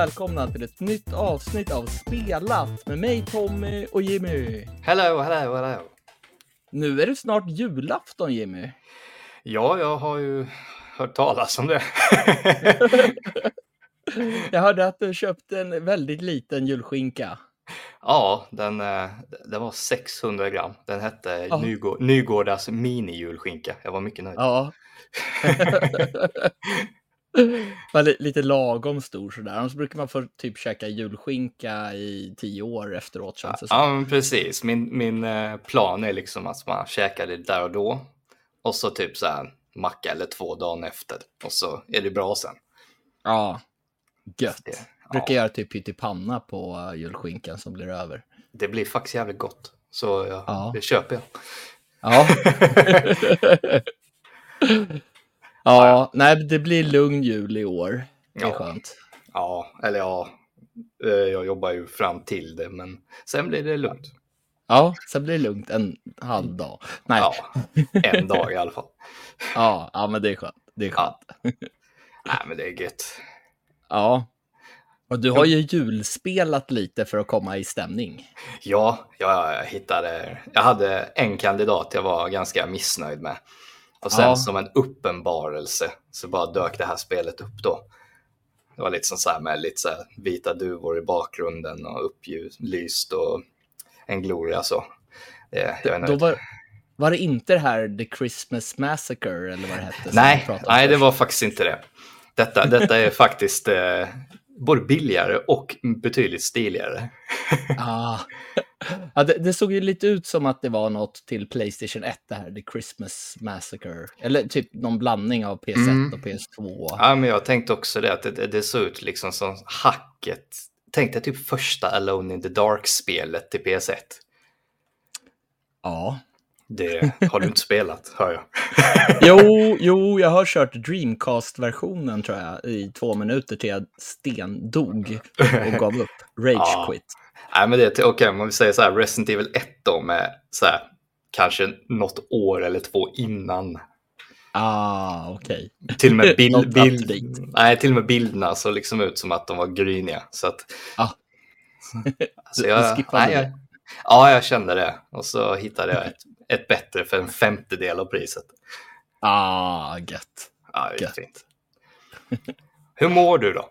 välkomna till ett nytt avsnitt av Spelat med mig Tommy och Jimmy. Hello, hello, hello. Nu är det snart julafton Jimmy. Ja, jag har ju hört talas om det. jag hörde att du köpte en väldigt liten julskinka. Ja, den, eh, den var 600 gram. Den hette ja. Nygård, Nygårdas mini-julskinka. Jag var mycket nöjd. Ja. var lite lagom stor sådär. Annars brukar man få typ käka julskinka i tio år efteråt. Känns det ja, ja, precis. Min, min eh, plan är liksom att man käkar det där och då. Och så typ så här macka eller två dagar efter. Och så är det bra sen. Ja, gött. Det, brukar göra typ pyttipanna på julskinkan som blir över. Det blir faktiskt jävligt gott. Så ja, ja. det köper jag. Ja. ja, nej, det blir lugn jul i år. Det är ja. skönt. Ja, eller ja, eh, jag jobbar ju fram till det, men sen blir det lugnt. Ja, sen blir det lugnt en halv dag. Nej. Ja, en dag i alla fall. Ja, ja men det är skönt. Det är skönt. Ja. Nej, men det är gött. Ja, och du har ju julspelat lite för att komma i stämning. Ja, jag hittade, jag hade en kandidat jag var ganska missnöjd med. Och sen ja. som en uppenbarelse så bara dök det här spelet upp då. Det var lite så här med lite så vita duvor i bakgrunden och upplyst och en gloria så. Det, då var, var det inte det här The Christmas Massacre eller vad det hette? Nej, nej det var faktiskt inte det. Detta, detta är faktiskt eh, både billigare och betydligt stiligare. ah. ja, det, det, såg ju lite ut som att det var något till Playstation 1, det här, The Christmas Massacre. Eller typ någon blandning av PS1 mm. och PS2. Ja, men jag tänkte också det, att det, det såg ut liksom som hacket. Tänk dig typ första Alone in the Dark-spelet till PS1. Ja. Det har du inte spelat, hör jag. jo, jo, jag har kört Dreamcast-versionen tror jag i två minuter till jag stendog och gav upp. Rage ja. quit. Nej, men det är okej, okay, om vi säger så här, Resident Evil 1 då med så här, kanske något år eller två innan. Ah, okej. Okay. Till, och med bild, bild, nej, till och med bilderna såg liksom ut som att de var gryniga. Så att, ah. alltså jag, nej, jag, Ja, jag kände det. Och så hittade jag ett, ett bättre för en femtedel av priset. Ah, gött. Ja, gött. fint. Hur mår du då?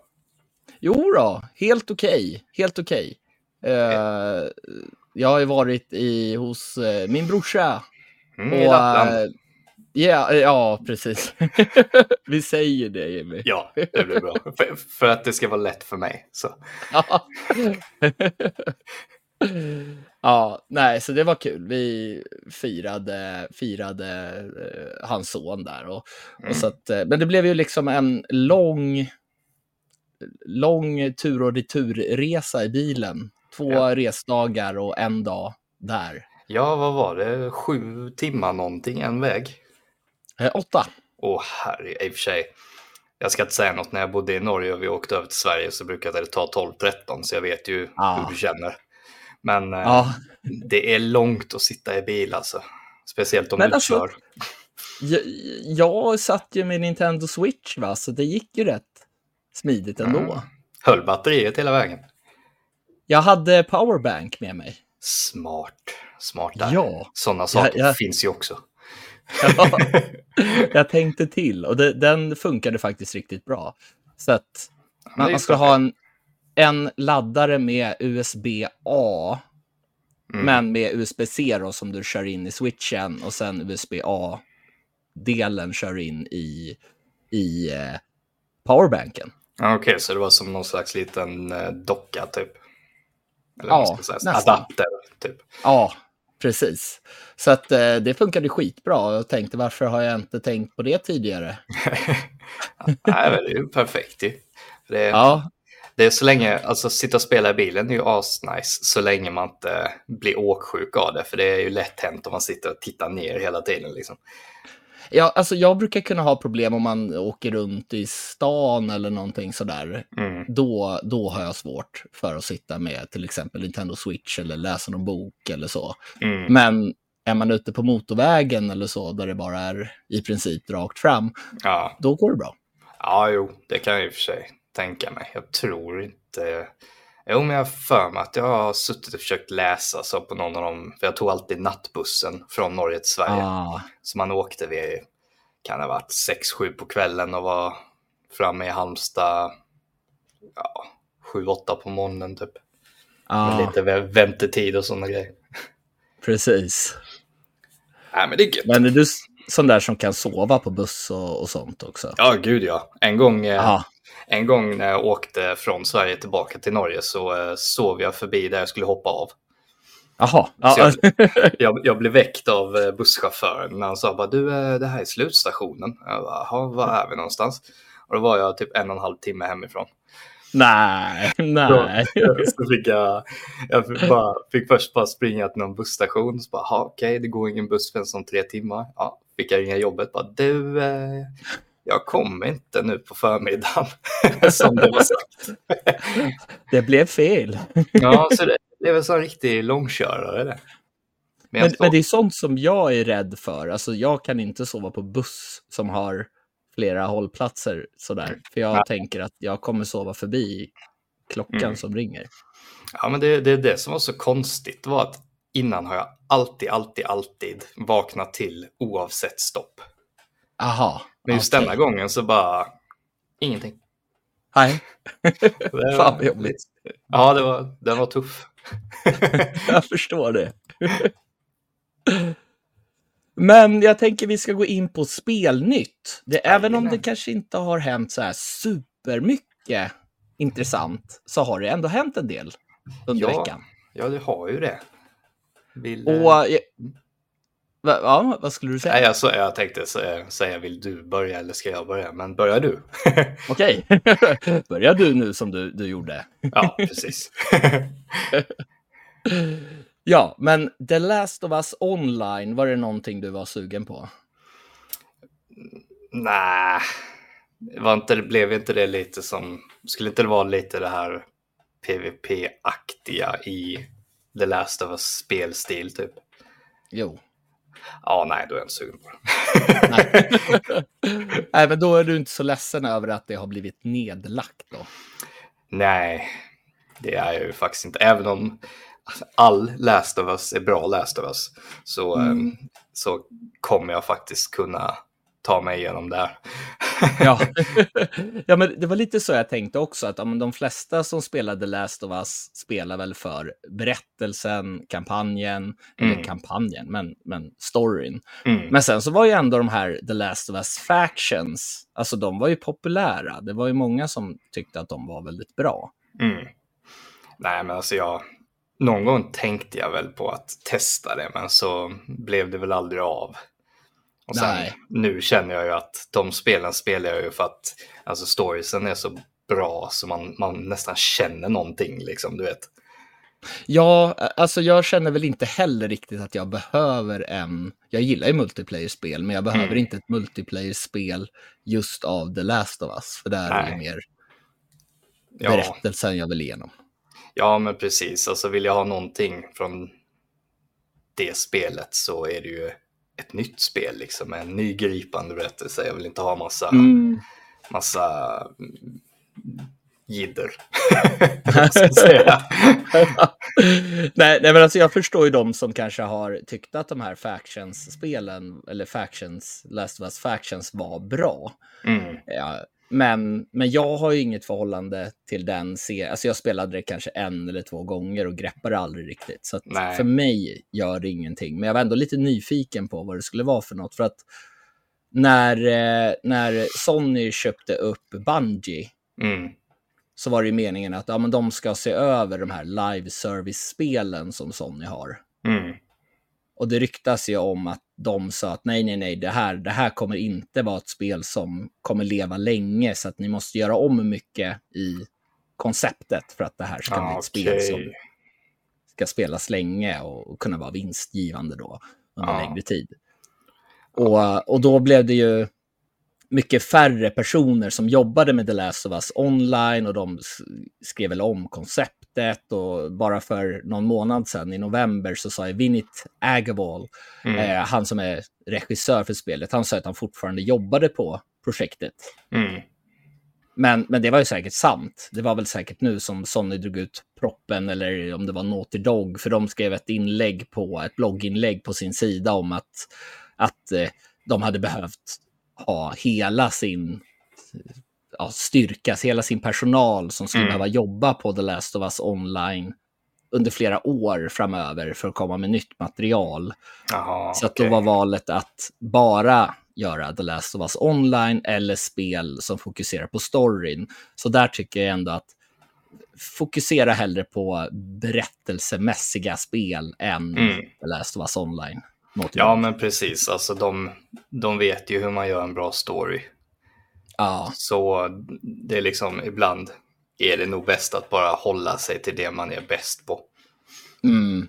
Jo då, helt okej. Okay. Helt okej. Okay. Uh, jag har ju varit i, hos uh, min brorsa. Mm, och, I Lappland. Uh, yeah, ja, precis. Vi säger det, Jimmy. Ja, det blir bra. för, för, att det ska vara lätt för mig. Så. Ja, nej, så det var kul. Vi firade, firade uh, hans son där. Och, mm. och så att, uh, men det blev ju liksom en lång, lång tur och returresa i bilen. Två ja. resdagar och en dag där. Ja, vad var det? Sju timmar någonting en väg? Eh, åtta. Åh, herre, i och för sig. Jag ska inte säga något, när jag bodde i Norge och vi åkte över till Sverige så brukade det ta 12-13, så jag vet ju ah. hur du känner. Men eh, ja. det är långt att sitta i bil alltså. Speciellt om Men du alltså, kör. Jag, jag satt ju med Nintendo Switch va, så det gick ju rätt smidigt ändå. Mm. Höll batteriet hela vägen? Jag hade powerbank med mig. Smart, smart där. Ja. Sådana saker jag, jag... finns ju också. Ja, jag tänkte till och det, den funkade faktiskt riktigt bra. Så att man, man skulle ha en en laddare med USB-A, mm. men med USB-C då, som du kör in i switchen och sen USB-A-delen kör in i, i eh, powerbanken. Okej, okay, så det var som någon slags liten eh, docka typ? Eller ja, nästan. Adapter typ? Ja, precis. Så att eh, det funkade skitbra. Jag tänkte varför har jag inte tänkt på det tidigare? Nej, det är ju perfekt Det, ja. Det är så länge, alltså sitta och spela i bilen är ju asnice så länge man inte blir åksjuk av det. För det är ju lätt hänt om man sitter och tittar ner hela tiden. Liksom. Ja, alltså jag brukar kunna ha problem om man åker runt i stan eller någonting sådär. Mm. Då, då har jag svårt för att sitta med till exempel Nintendo Switch eller läsa någon bok eller så. Mm. Men är man ute på motorvägen eller så, där det bara är i princip rakt fram, ja. då går det bra. Ja, jo, det kan jag i och för sig tänka mig. Jag tror inte... Jo, men jag har för mig att jag har suttit och försökt läsa så på någon av dem. För jag tog alltid nattbussen från Norge till Sverige. Ah. Så man åkte vid, kan det ha varit 6-7 på kvällen och var framme i Halmstad ja, 7-8 på morgonen typ. Ah. Med lite väntetid och sådana grejer. Precis. Nej, men det är gött. Men är du sån där som kan sova på buss och, och sånt också? Ja, gud ja. En gång, eh, en gång när jag åkte från Sverige tillbaka till Norge så eh, sov jag förbi där jag skulle hoppa av. Jaha. Jag, jag, jag, blev väckt av eh, busschauffören när han sa bara du, det här är slutstationen. Jag bara, Jaha, var är vi någonstans? Och då var jag typ en och en halv timme hemifrån. Nej, nej. Så, fick jag, jag fick, bara, fick först bara springa till någon busstation. Så bara, okej, okay, det går ingen buss förrän om tre timmar. Ja, fick jag ringa jobbet. Bara, du, eh, jag kommer inte nu på förmiddagen. Som det var sagt. det blev fel. ja, så det blev en sån riktig långkörare det. Men, men, men, det är sånt som jag är rädd för. Alltså, jag kan inte sova på buss som har flera hållplatser sådär. För jag ja. tänker att jag kommer sova förbi klockan mm. som ringer. Ja, men det, det är det som var så konstigt var att innan har jag alltid, alltid, alltid vaknat till oavsett stopp. Aha. Men just okay. denna gången så bara ingenting. Nej. Fan vad jobbigt. Ja, det var, den var tuff. jag förstår det. Men jag tänker vi ska gå in på spelnytt. Det, även om det kanske inte har hänt så här supermycket intressant så har det ändå hänt en del under ja, veckan. Ja, det har ju det. Vill, Och, jag, eh, va, ja, vad skulle du säga? Nej, alltså, jag tänkte säga, vill du börja eller ska jag börja? Men börjar du. Okej, börjar du nu som du, du gjorde. ja, precis. Ja, men The Last of Us Online, var det någonting du var sugen på? Nej, var inte, blev inte det lite som, skulle inte det vara lite det här PVP-aktiga i The Last of Us spelstil typ? Jo. Ja, nej, då är jag inte sugen på det. nej. nej, men då är du inte så ledsen över att det har blivit nedlagt då? Nej, det är jag ju faktiskt inte. Även om all Last of Us är bra Last of Us så, mm. Så kommer jag faktiskt kunna ta mig igenom det ja. ja, men det var lite så jag tänkte också, att om de flesta som spelade Last of Us spelar väl för berättelsen, kampanjen, mm. eller kampanjen, men, men storyn. Mm. Men sen så var ju ändå de här The Last of Us Factions, alltså de var ju populära. Det var ju många som tyckte att de var väldigt bra. Mm. Nej, men alltså jag, någon gång tänkte jag väl på att testa det, men så blev det väl aldrig av. Och sen, Nej. nu känner jag ju att de spelen spelar jag ju för att alltså storiesen är så bra så man, man nästan känner någonting, liksom, du vet. Ja, alltså jag känner väl inte heller riktigt att jag behöver en... Jag gillar ju multiplayer-spel, men jag behöver mm. inte ett multiplayer-spel just av The Last of Us, för där Nej. är det mer berättelsen ja. jag vill igenom. Ja, men precis. Alltså vill jag ha någonting från det spelet så är det ju ett nytt spel, liksom en ny gripande berättelse. Jag vill inte ha massa, mm. massa jidder. nej, nej, men alltså jag förstår ju de som kanske har tyckt att de här Factions-spelen, eller Factions, Last of Us Factions var bra. Mm. Ja, men, men jag har ju inget förhållande till den serien. Alltså jag spelade det kanske en eller två gånger och greppade aldrig riktigt. Så för mig gör det ingenting. Men jag var ändå lite nyfiken på vad det skulle vara för något. För att när, eh, när Sony köpte upp Bungie mm. så var det ju meningen att ja, men de ska se över de här live service-spelen som Sony har. Mm. Och det ryktas ju om att de sa att nej, nej, nej, det här, det här kommer inte vara ett spel som kommer leva länge, så att ni måste göra om mycket i konceptet för att det här ska ah, bli ett okay. spel som ska spelas länge och kunna vara vinstgivande då under ah. längre tid. Och, och då blev det ju mycket färre personer som jobbade med The Last of Us online och de skrev väl om konceptet och bara för någon månad sedan i november så sa Vinit Agawal, mm. eh, han som är regissör för spelet, han sa att han fortfarande jobbade på projektet. Mm. Men, men det var ju säkert sant. Det var väl säkert nu som Sony drog ut proppen eller om det var Naughty Dog, för de skrev ett inlägg på, ett blogginlägg på sin sida om att, att eh, de hade behövt ha hela sin ja, styrka, hela sin personal som skulle mm. behöva jobba på The Last of Us online under flera år framöver för att komma med nytt material. Aha, så att då var valet att bara göra The Last of Us online eller spel som fokuserar på storyn. Så där tycker jag ändå att fokusera hellre på berättelsemässiga spel än mm. The Last of Us online. Ja, men precis. Alltså, de, de vet ju hur man gör en bra story. Ja. Så det är liksom ibland är det nog bäst att bara hålla sig till det man är bäst på. Mm.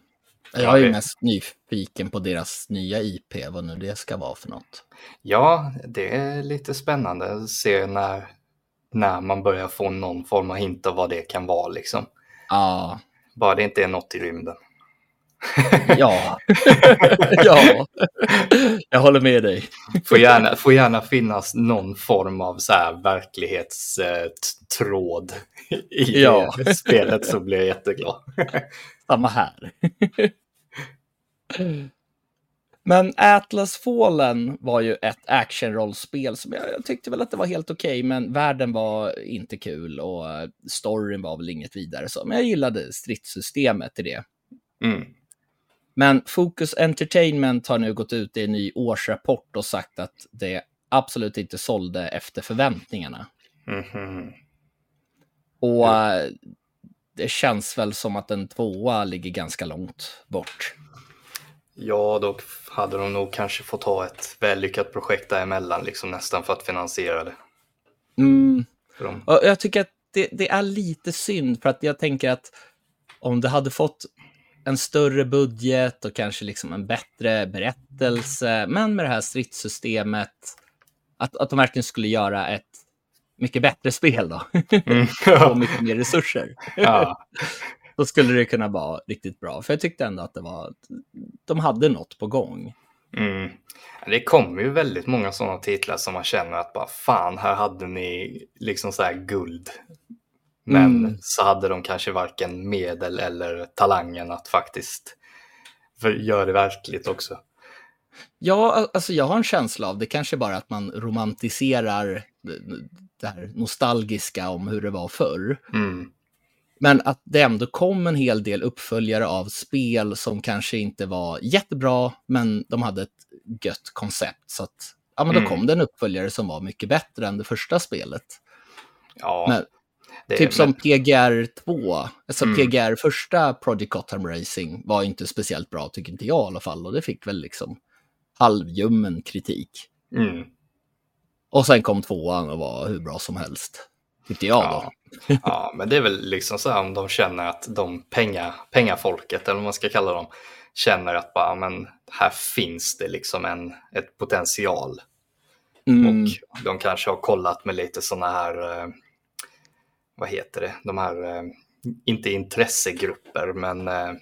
Jag är mest nyfiken på deras nya IP, vad nu det ska vara för något. Ja, det är lite spännande att se när, när man börjar få någon form av hint av vad det kan vara liksom. Ja. Bara det inte är något i rymden. Ja, ja, jag håller med dig. får, gärna, får gärna finnas någon form av så här verklighetstråd i ja. spelet så blir jag jätteglad. Samma här. Men Atlas Fallen var ju ett actionrollspel som jag, jag, tyckte väl att det var helt okej, okay, men världen var inte kul och storyn var väl inget vidare så. Men jag gillade stridssystemet i det. Mm. Men Focus Entertainment har nu gått ut i en ny årsrapport och sagt att det absolut inte sålde efter förväntningarna. Mm -hmm. Och mm. det känns väl som att en tvåa ligger ganska långt bort. Ja, då hade de nog kanske fått ha ett vällyckat projekt däremellan, liksom nästan för att finansiera det. Mm. De... Jag tycker att det, det, är lite synd, för att jag tänker att om det hade fått en större budget och kanske liksom en bättre berättelse, men med det här stridssystemet, att, att de verkligen skulle göra ett mycket bättre spel då. Mm. och mycket mer resurser. Ja. då skulle det kunna vara riktigt bra. För jag tyckte ändå att det var, de hade något på gång. Mm. Det kommer ju väldigt många sådana titlar som man känner att bara fan, här hade ni liksom så här guld. Men mm. så hade de kanske varken medel eller talangen att faktiskt göra det verkligt också. Ja, alltså jag har en känsla av det kanske bara att man romantiserar det här nostalgiska om hur det var förr. Mm. Men att det ändå kom en hel del uppföljare av spel som kanske inte var jättebra, men de hade ett gött koncept. Så att, ja, men då mm. kom det en uppföljare som var mycket bättre än det första spelet. Ja, men, typ men... som PGR 2, alltså mm. PGR första Project Gotham Racing var inte speciellt bra, tycker inte jag i alla fall. Och det fick väl liksom halvljummen kritik. Mm. Och sen kom tvåan och var hur bra som helst. Tyckte jag då. Ja, ja men det är väl liksom så här om de känner att de penga, pengafolket, eller vad man ska kalla dem, känner att bara, men här finns det liksom en ett potential. Mm. Och de kanske har kollat med lite sådana här, eh, vad heter det, de här, eh, inte intressegrupper, men eh,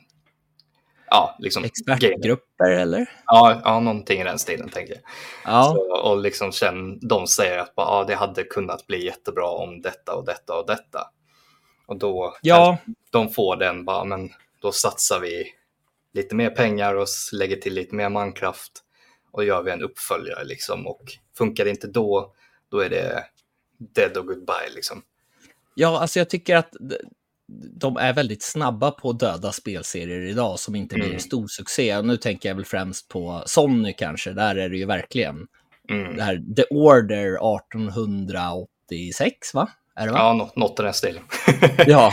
ja, liksom Expertgrupper eller? Ja, ja, någonting i den stilen tänker jag. Ja. Så, och liksom sen, de säger att bara, ja, det hade kunnat bli jättebra om detta och detta och detta. Och då ja. de får den bara, men då satsar vi lite mer pengar och lägger till lite mer mankraft och gör vi en uppföljare liksom. Och funkar det inte då, då är det dead och goodbye liksom. Ja, alltså jag tycker att de är väldigt snabba på att döda spelserier idag som inte blir en mm. stor succé. Nu tänker jag väl främst på Sony kanske, där är det ju verkligen mm. det här The Order 1886, va? Är det, va? Ja, något, i den stilen. ja,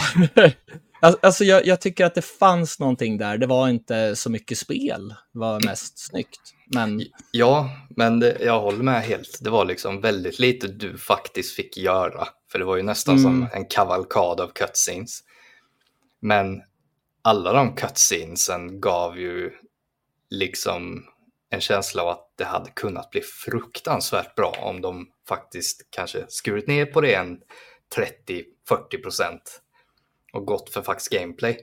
alltså jag, jag, tycker att det fanns någonting där. Det var inte så mycket spel, det var mest snyggt. Men... Ja, men det, jag håller med helt. Det var liksom väldigt lite du faktiskt fick göra. För det var ju nästan mm. som en kavalkad av cutscenes. Men alla de cutscenesen gav ju liksom en känsla av att det hade kunnat bli fruktansvärt bra om de faktiskt kanske skurit ner på det en 30-40 procent och gått för faktiskt gameplay.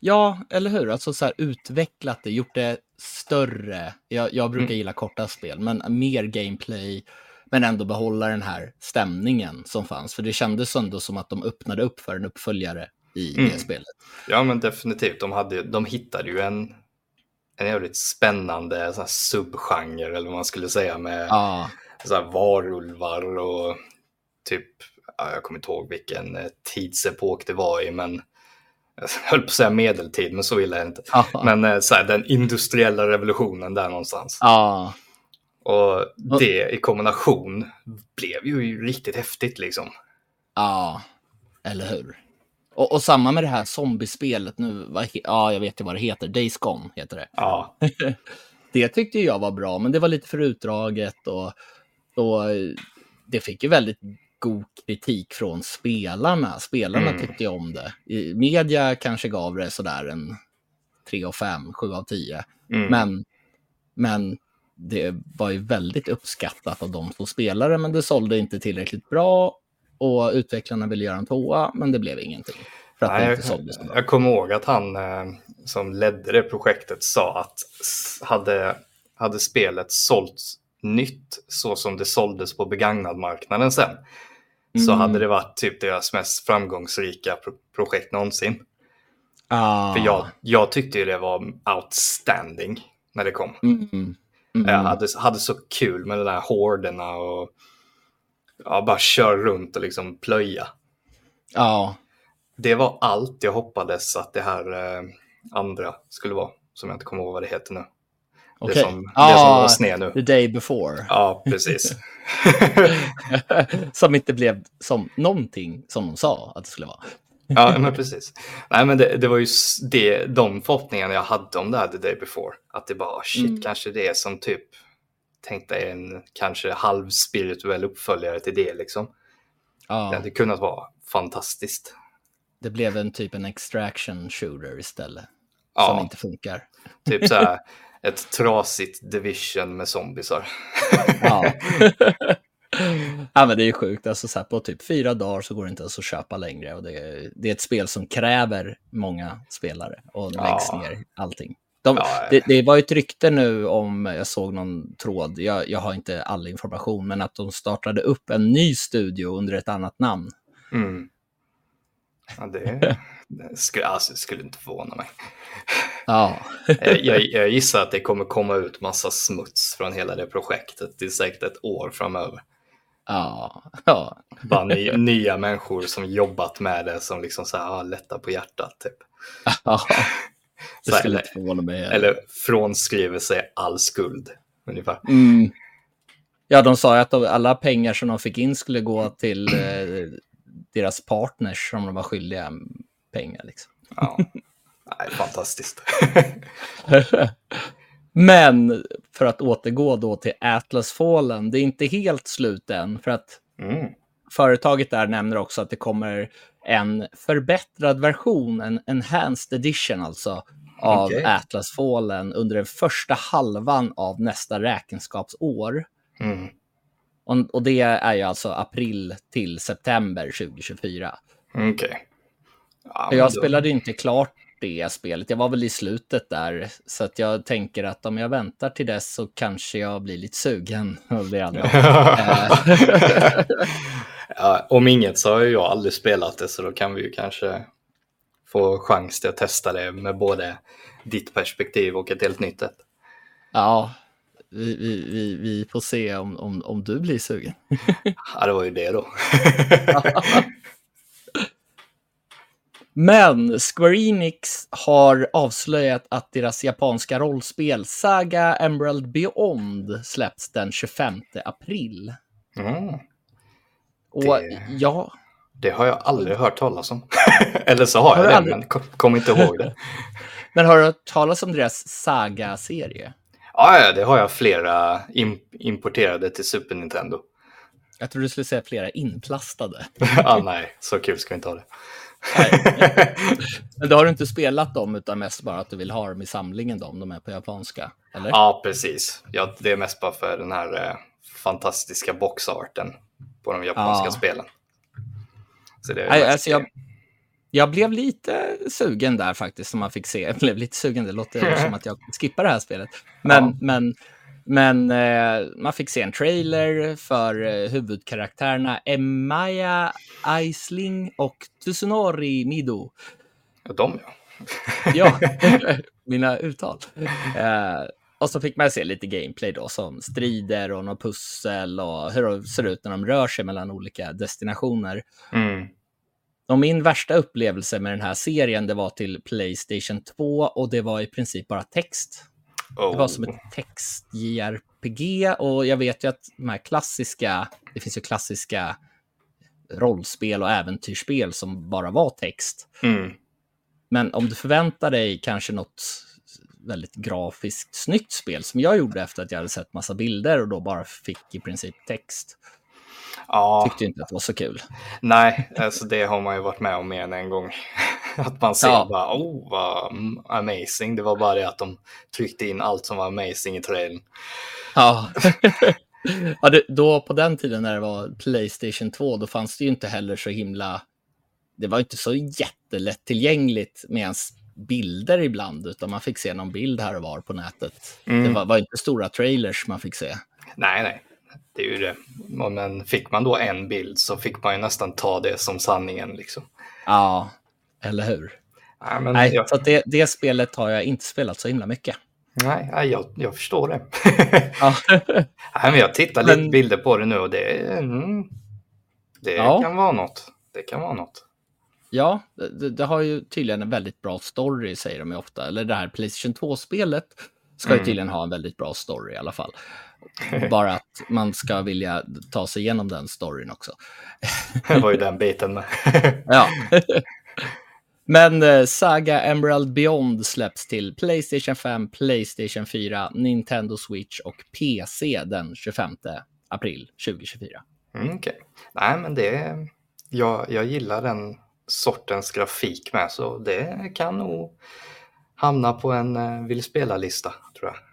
Ja, eller hur? Alltså så här, utvecklat det, gjort det större. Jag, jag brukar mm. gilla korta spel, men mer gameplay. Men ändå behålla den här stämningen som fanns. För det kändes ändå som att de öppnade upp för en uppföljare i mm. det spelet. Ja, men definitivt. De, hade, de hittade ju en, en jävligt spännande så här, subgenre, eller vad man skulle säga, med ja. så här, varulvar och typ, ja, jag kommer inte ihåg vilken eh, tidsepok det var i, men jag höll på att säga medeltid, men så illa är det inte. Aha. Men eh, så här, den industriella revolutionen där någonstans. Ja. Och det i kombination blev ju riktigt häftigt liksom. Ja, eller hur? Och, och samma med det här zombiespelet nu. Ja, jag vet ju vad det heter. Days Gone heter det. Ja. det tyckte jag var bra, men det var lite för utdraget och, och det fick ju väldigt god kritik från spelarna. Spelarna mm. tyckte ju om det. I media kanske gav det sådär en 3 av 5, 7 av 10. Mm. Men, men det var ju väldigt uppskattat av de som spelade, men det sålde inte tillräckligt bra och utvecklarna ville göra en tvåa, men det blev ingenting. För att Nej, det inte sålde så bra. Jag kommer ihåg att han eh, som ledde det projektet sa att hade, hade spelet sålts nytt så som det såldes på begagnadmarknaden sen mm. så hade det varit typ deras mest framgångsrika pro projekt någonsin. Ah. För jag, jag tyckte ju det var outstanding när det kom. Mm. Mm. Jag hade, hade så kul med de där horderna och ja, bara köra runt och liksom plöja. Ja. Det var allt jag hoppades att det här eh, andra skulle vara, som jag inte kommer ihåg vad det heter nu. Okay. Det som, ah, det som var sned nu. The day before. Ja, precis. som inte blev som någonting som de sa att det skulle vara. Ja, men precis. Nej, men det, det var ju det, de förhoppningarna jag hade om det här The Day Before. Att det bara, shit, mm. kanske det är som typ, tänk dig en kanske halvspirituell uppföljare till det liksom. Ja. Det hade kunnat vara fantastiskt. Det blev en typ en extraction shooter istället. Ja. Som inte funkar. Typ så här, ett trasigt division med zombisar. ja. ja, men det är sjukt. Alltså, så här, på typ fyra dagar så går det inte ens att köpa längre. Och det, är, det är ett spel som kräver många spelare och läggs ja. ner allting. De, ja, det, det, var ett rykte nu om, jag såg någon tråd, jag, jag har inte all information, men att de startade upp en ny studio under ett annat namn. Mm. Ja, det, det skulle, alltså, skulle inte förvåna mig. Ja. jag, jag, gissar att det kommer komma ut massa smuts från hela det projektet. Det är säkert ett år framöver. Ja. ja. Bara ny, nya människor som jobbat med det som liksom så här, ah, lättar på hjärtat. Typ. Ja. Det skulle inte förvåna mig. Eller frånskriver sig all skuld. Ungefär. Mm. Ja, de sa ju att alla pengar som de fick in skulle gå till eh, deras partners som de var skyldiga pengar. Liksom. Ja, Nej, fantastiskt. Men för att återgå då till Atlas Fallen, det är inte helt slut än. För att mm. företaget där nämner också att det kommer en förbättrad version, en enhanced edition alltså, av okay. Atlas Fallen under den första halvan av nästa räkenskapsår. Mm. Och, och, det är ju alltså april till september 2024. Okej. Okay. Ja, jag då... spelade inte klart det spelet. Jag var väl i slutet där, så att jag tänker att om jag väntar till dess så kanske jag blir lite sugen. ja, om inget så har jag aldrig spelat det, så då kan vi ju kanske få chans till att testa det med både ditt perspektiv och ett helt nytt ett. Ja, vi, vi, vi, vi får se om, om, om du blir sugen. ja, det var ju det då. Men Square Enix har avslöjat att deras japanska rollspel Saga Emerald Beyond släpps den 25 april. Mm. Och det, ja... Det har jag aldrig hört talas om. Eller så har, har jag det, aldrig... men kom, kom inte ihåg det. men har du hört talas om deras Saga-serie? Ja, ja, det har jag flera importerade till Super Nintendo. Jag trodde du skulle säga flera inplastade. ah, nej, så kul ska vi inte ha det. Men då har du inte spelat dem utan mest bara att du vill ha dem i samlingen då, om de är på japanska? Eller? Ja, precis. Ja, det är mest bara för den här eh, fantastiska boxarten på de japanska ja. spelen. Så det är alltså, jag, jag blev lite sugen där faktiskt, som man fick se. Jag blev lite sugen, det låter som att jag skippar det här spelet. Men, ja. men Men eh, man fick se en trailer för eh, huvudkaraktärerna Emaya Aisling och Tsunori Mido. Ja, de ja. ja, mina uttal. Eh, och så fick man se lite gameplay då som strider och något pussel och hur det ser ut när de rör sig mellan olika destinationer. Mm. Och min värsta upplevelse med den här serien, det var till Playstation 2 och det var i princip bara text. Oh. Det var som ett text-JRPG och jag vet ju att de här klassiska, det finns ju klassiska rollspel och äventyrsspel som bara var text. Mm. Men om du förväntar dig kanske något väldigt grafiskt snyggt spel som jag gjorde efter att jag hade sett massa bilder och då bara fick i princip text. Ja. Tyckte inte att det var så kul. Nej, alltså det har man ju varit med om mer än en gång. Att man ser Ja. bara, oh vad amazing. Det var bara det att de tryckte in allt som var amazing i trailern. Ja. ja det, då på den tiden när det var Playstation 2, då fanns det ju inte heller så himla... Det var inte så jättelättillgängligt med ens bilder ibland, utan man fick se någon bild här och var på nätet. Mm. Det var, var inte stora trailers man fick se. Nej, nej. Det är ju det. Men fick man då en bild så fick man ju nästan ta det som sanningen liksom. Ja, eller hur? Nej, men Nej, jag, så det, det spelet har jag inte spelat så himla mycket. nej, jag, jag förstår det. Ja. nej, men jag tittar Men- lite bilder på det nu och det, mm, det Ja. kan vara något. Det kan vara något. Ja, det, det har ju tydligen en väldigt bra story, säger de ju ofta. Eller det här Playstation 2-spelet ska ju Mm. tydligen ha en väldigt bra story i alla fall. Bara att man ska vilja ta sig igenom den storyn också. Det var ju den biten med. Ja. Men eh, Saga Emerald Beyond släpps till Playstation 5, Playstation 4, Nintendo Switch och PC den 25 april 2024. Mm, Okej. Nej, men det... Jag, jag gillar den sortens grafik med, så det kan nog hamna på en eh, vill spela-lista, tror jag.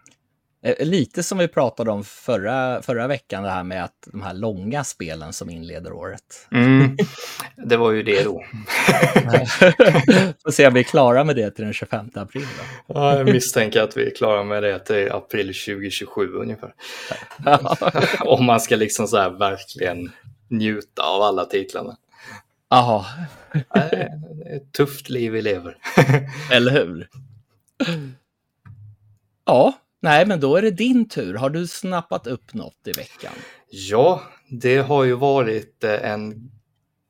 Eh, Lite som vi pratade om förra, förra veckan, det här med att de här långa spelen som inleder året. Mm. Det var ju det då. Får se om vi är klara med det till den 25 april. Då. Ja, jag misstänker att vi är klara med det till april 2027 ungefär. Om man ska liksom så här verkligen njuta av alla titlarna. Jaha, ett tufft liv vi lever. eller hur? Ja, nej, men då är det din tur. Har du snappat upp något i veckan? Ja, det har ju varit eh, en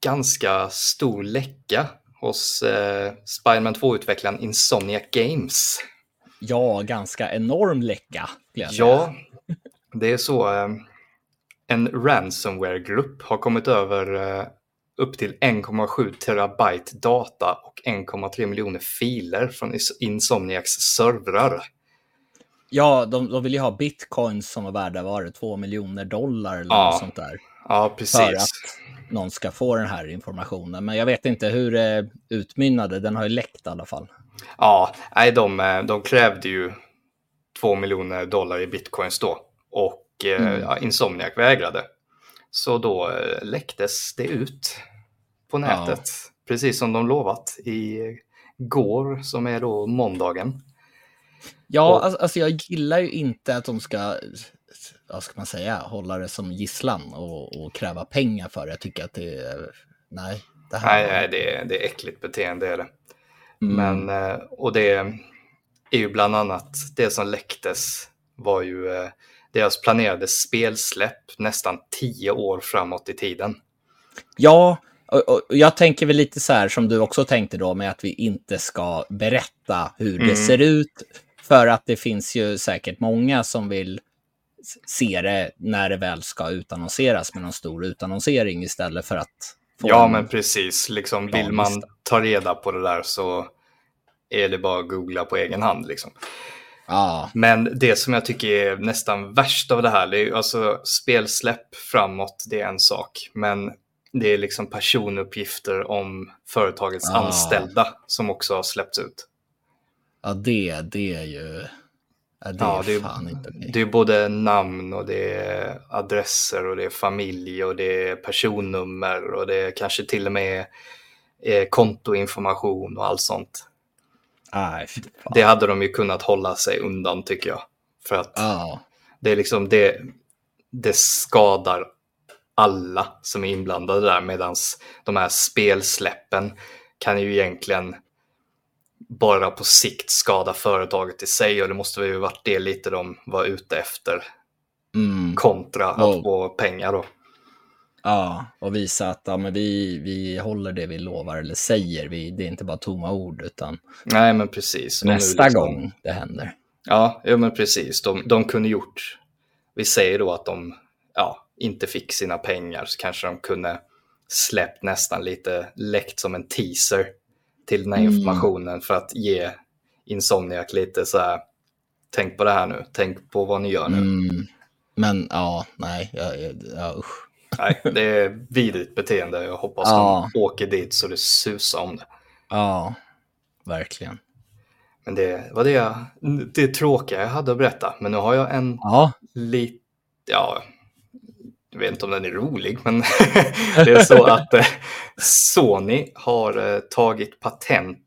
ganska stor läcka hos eh, Spiderman 2-utvecklaren Insomniac Games. Ja, ganska enorm läcka. Ja, det är så. Eh, en ransomware-grupp har kommit över eh, upp till 1,7 terabyte data och 1,3 miljoner filer från Insomniacs servrar. Ja, de, de vill ju ha bitcoins som var värda, var det, två miljoner dollar eller Ja, något sånt där. Ja, För precis. att någon ska få den här informationen. Men jag vet inte hur det utmynnade. Den har ju läckt i alla fall. Ja, nej, de, eh, de krävde ju 2 miljoner dollar i bitcoins då och eh, Mm. ja, Insomniac vägrade. Så då eh, läcktes det ut på nätet, precis som de lovat i eh, går som är då måndagen. Ja, Och- alltså, alltså jag gillar ju inte att de ska, vad ska man säga, hålla det som gisslan och, och kräva pengar för det. Jag tycker att det är, nej. Det här, Nej, nej det, är- det är äckligt beteende är det. Mm. Men, eh, och det är ju bland annat det som läcktes var ju eh, deras planerade spelsläpp nästan tio år framåt i tiden. Ja, och, jag tänker väl lite så här som du också tänkte då med att vi inte ska berätta hur det Mm. ser ut. För att det finns ju säkert många som vill se det när det väl ska utannonseras med någon stor utannonsering istället för att få Ja, en- men precis. Liksom, vill man ta reda på det där så är det bara att googla på egen hand. Liksom. Ja, Men det som jag tycker är nästan värst av det här, det är ju alltså spelsläpp framåt, det är en sak. Men det är liksom personuppgifter om företagets Ah. anställda som också har släppts ut. Ja det, det är ju... Ja, det Ja, är det är- fan inte okej. Det är både namn och det är adresser och det är familj och det är personnummer och det är kanske till och med eh, kontoinformation och allt sånt. Fan. Det hade de ju kunnat hålla sig undan tycker jag. För att Ja, Det är liksom det, det skadar alla som är inblandade där medan de här spelsläppen kan ju egentligen bara på sikt skada företaget i sig och det måste ju varit det lite de var ute efter. Mm. Kontra att få pengar då. Ja, och visa att ja, men vi, vi håller det vi lovar eller säger. Vi, det är inte bara tomma ord utan Nej, men precis. nästa liksom... gång det händer. Ja, ja men precis. De, de kunde gjort, vi säger då att de ja, inte fick sina pengar så kanske de kunde släppt nästan lite läckt som en teaser till den här mm. informationen för att ge Insomniac lite så här, tänk på det här nu, tänk på vad ni gör nu. Mm. Men ja, nej, ja, ja, usch. Nej, det är vidrigt beteende. Jag hoppas ja. de åker dit så det susar om det. Ja, verkligen. Men det var det, jag, det tråkiga jag hade att berätta. Men nu har jag en ja. lite, ja, jag vet inte om den är rolig, men det är så att eh, Sony har eh, tagit patent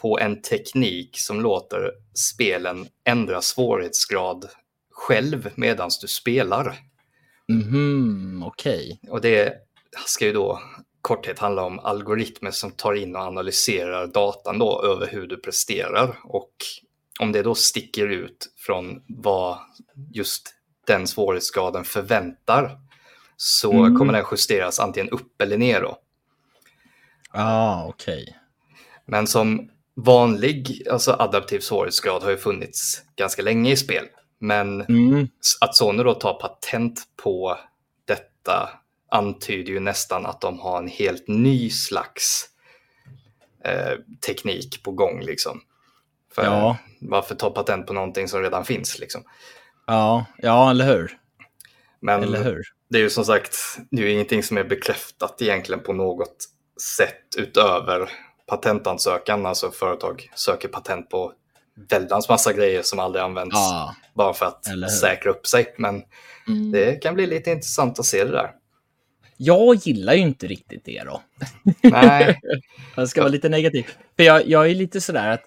på en teknik som låter spelen ändra svårighetsgrad själv medan du spelar. Mhm, okej. Okay. Och det ska ju då korthet handla om algoritmer som tar in och analyserar datan då över hur du presterar och om det då sticker ut från vad just den svårighetsgraden förväntar så mm. kommer den justeras antingen upp eller ner då. Ah, okej. Okay. Men som vanlig alltså adaptiv svårighetsgrad har ju funnits ganska länge i spel. Men mm. att Sony då tar patent på detta antyder ju nästan att de har en helt ny slags eh, teknik på gång. Liksom. För ja. Varför ta patent på någonting som redan finns? Liksom? Ja, ja eller hur? Men eller hur? det är ju som sagt det är ingenting som är bekräftat egentligen på något sätt utöver patentansökan. Alltså företag söker patent på väldans massa grejer som aldrig används ja. bara för att säkra upp sig. Men mm. det kan bli lite intressant att se det där. Jag gillar ju inte riktigt det då. Nej. jag ska vara lite negativ. För jag, jag är lite sådär att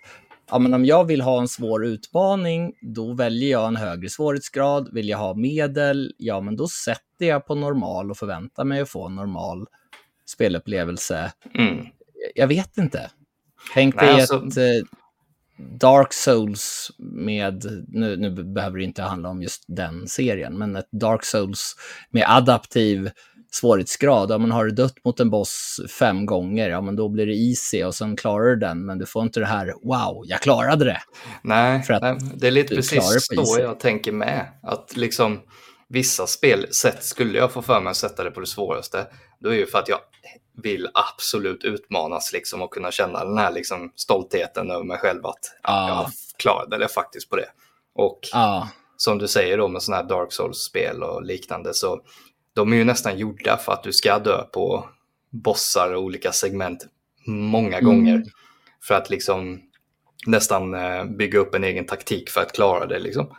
ja, men om jag vill ha en svår utmaning, då väljer jag en högre svårighetsgrad. Vill jag ha medel, ja men då sätter jag på normal och förväntar mig att få en normal spelupplevelse. Mm. Jag vet inte. Tänk dig alltså... ett eh, Dark Souls med, nu, nu behöver det inte handla om just den serien, men ett Dark Souls med adaptiv svårighetsgrad. Ja, men har du dött mot en boss fem gånger, ja men då blir det easy och sen klarar du den. Men du får inte det här, wow, jag klarade det. Nej, nej det är lite precis så jag tänker med. Att liksom vissa spelsätt skulle jag få för mig att sätta det på det svåraste. Då är det ju för att jag vill absolut utmanas liksom och kunna känna den här liksom stoltheten över mig själv att ah. jag klarade det faktiskt på det. Och ah. som du säger då med sådana här Dark Souls-spel och liknande så de är ju nästan gjorda för att du ska dö på bossar och olika segment många mm. gånger. För att liksom nästan eh, bygga upp en egen taktik för att klara det. Liksom.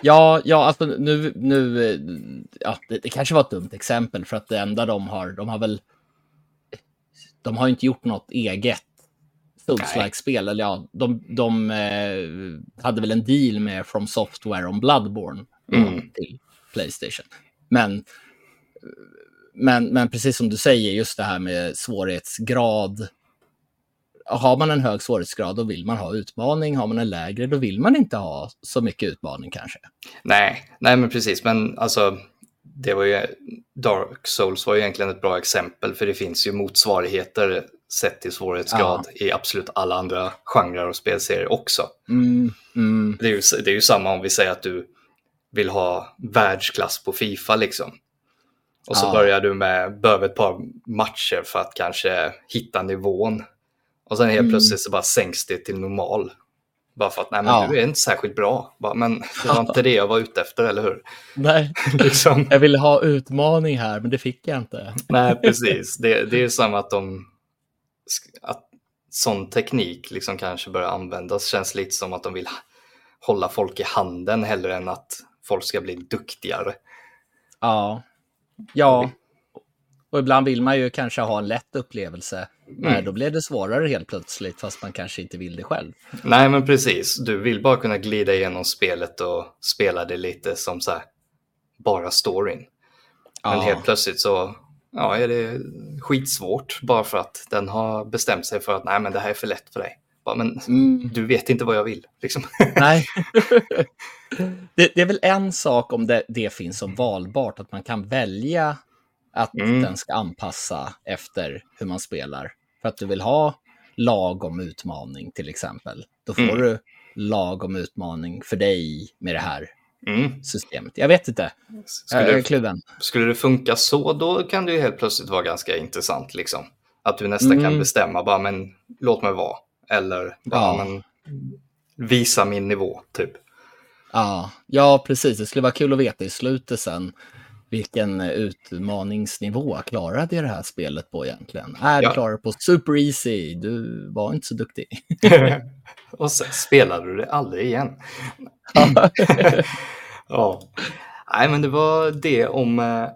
Ja, ja alltså nu, nu eh, ja, det, det, kanske var ett dumt exempel för att det enda de har, de har väl, de har inte gjort något eget Souls-like-spel. Eller ja, de, de eh, hade väl en deal med From Software om Bloodborne mm. till Playstation. Men, men, men precis som du säger, just det här med svårighetsgrad. Har man en hög svårighetsgrad då vill man ha utmaning. Har man en lägre då vill man inte ha så mycket utmaning kanske. Nej, nej men precis. Men alltså, det var ju, Dark Souls var ju egentligen ett bra exempel för det finns ju motsvarigheter sett till svårighetsgrad ja. i absolut alla andra genrer och spelserier också. Mm, mm. Det, är ju, det är ju samma om vi säger att du vill ha världsklass på Fifa liksom. Och så ja. börjar du med, behöver ett par matcher för att kanske hitta nivån. Och sen helt mm. plötsligt så bara sänks det till normal. Bara för att, nej men ja. du är inte särskilt bra. Bara, men det var inte det jag var ute efter, eller hur? Nej, liksom. jag ville ha utmaning här, men det fick jag inte. nej, precis. Det, det är samma att de, att sån teknik liksom kanske börjar användas. Känns lite som att de vill hålla folk i handen hellre än att folk ska bli duktigare. Ja, ja. Och ibland vill man ju kanske ha en lätt upplevelse Nej, mm. då blev det svårare helt plötsligt, fast man kanske inte vill det själv. Nej, men precis. Du vill bara kunna glida igenom spelet och spela det lite som så här, bara storyn. Men ja. helt plötsligt så ja, är det skitsvårt bara för att den har bestämt sig för att nej, men det här är för lätt för dig. Bara, men mm. du vet inte vad jag vill. Liksom. Nej. det, det, är väl en sak om det, det finns som valbart, att man kan välja att mm. den ska anpassa efter hur man spelar. För att du vill ha lagom utmaning till exempel. Då får mm. du lagom utmaning för dig med det här mm. systemet. Jag vet inte. Skulle, kluven. Skulle det funka så, då kan det ju helt plötsligt vara ganska intressant. Liksom. Att du nästan mm. kan bestämma, bara men låt mig vara. Eller bara, ja. men, visa min nivå, typ. Ja, ja, precis. Det skulle vara kul att veta i slutet sen vilken utmaningsnivå klarade jag det här spelet på egentligen? Är ja. du klarade på super easy, du var inte så duktig. och sen spelade du det aldrig igen. ja. Nej, men det var det om eh,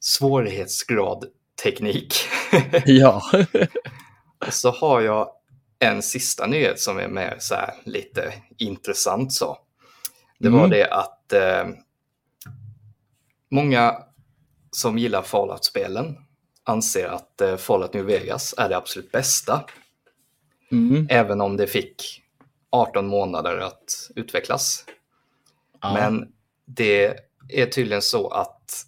svårighetsgrad teknik. ja. och så har jag en sista nyhet som är mer så här lite intressant så. Det var mm. det att eh, Många som gillar Fallout-spelen anser att eh, Fallout New Vegas är det absolut bästa. Mm. Även om det fick 18 månader att utvecklas. Ja. Men det är tydligen så att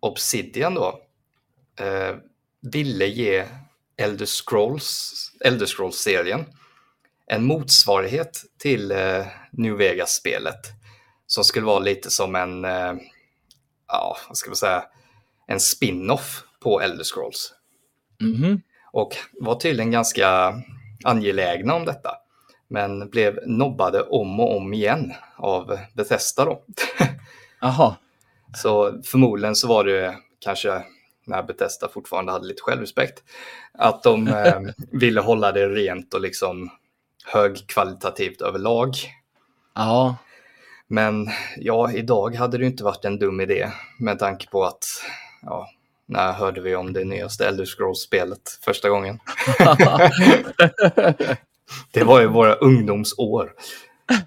Obsidian då eh, ville ge Elder Scrolls, Elder Scrolls-serien en motsvarighet till eh, New Vegas-spelet som skulle vara lite som en eh, ja, vad ska man säga, en spin-off på Elder Scrolls. Mm -hmm. Och var tydligen ganska angelägna om detta. Men blev nobbade om och om igen av Bethesda då. Aha. Så förmodligen så var det kanske när Bethesda fortfarande hade lite självrespekt. Att de eh, ville hålla det rent och liksom högkvalitativt överlag. Ja. Men ja, idag hade det inte varit en dum idé med tanke på att, ja, när hörde vi om det nyaste Elder Scrolls-spelet första gången? det var ju våra ungdomsår.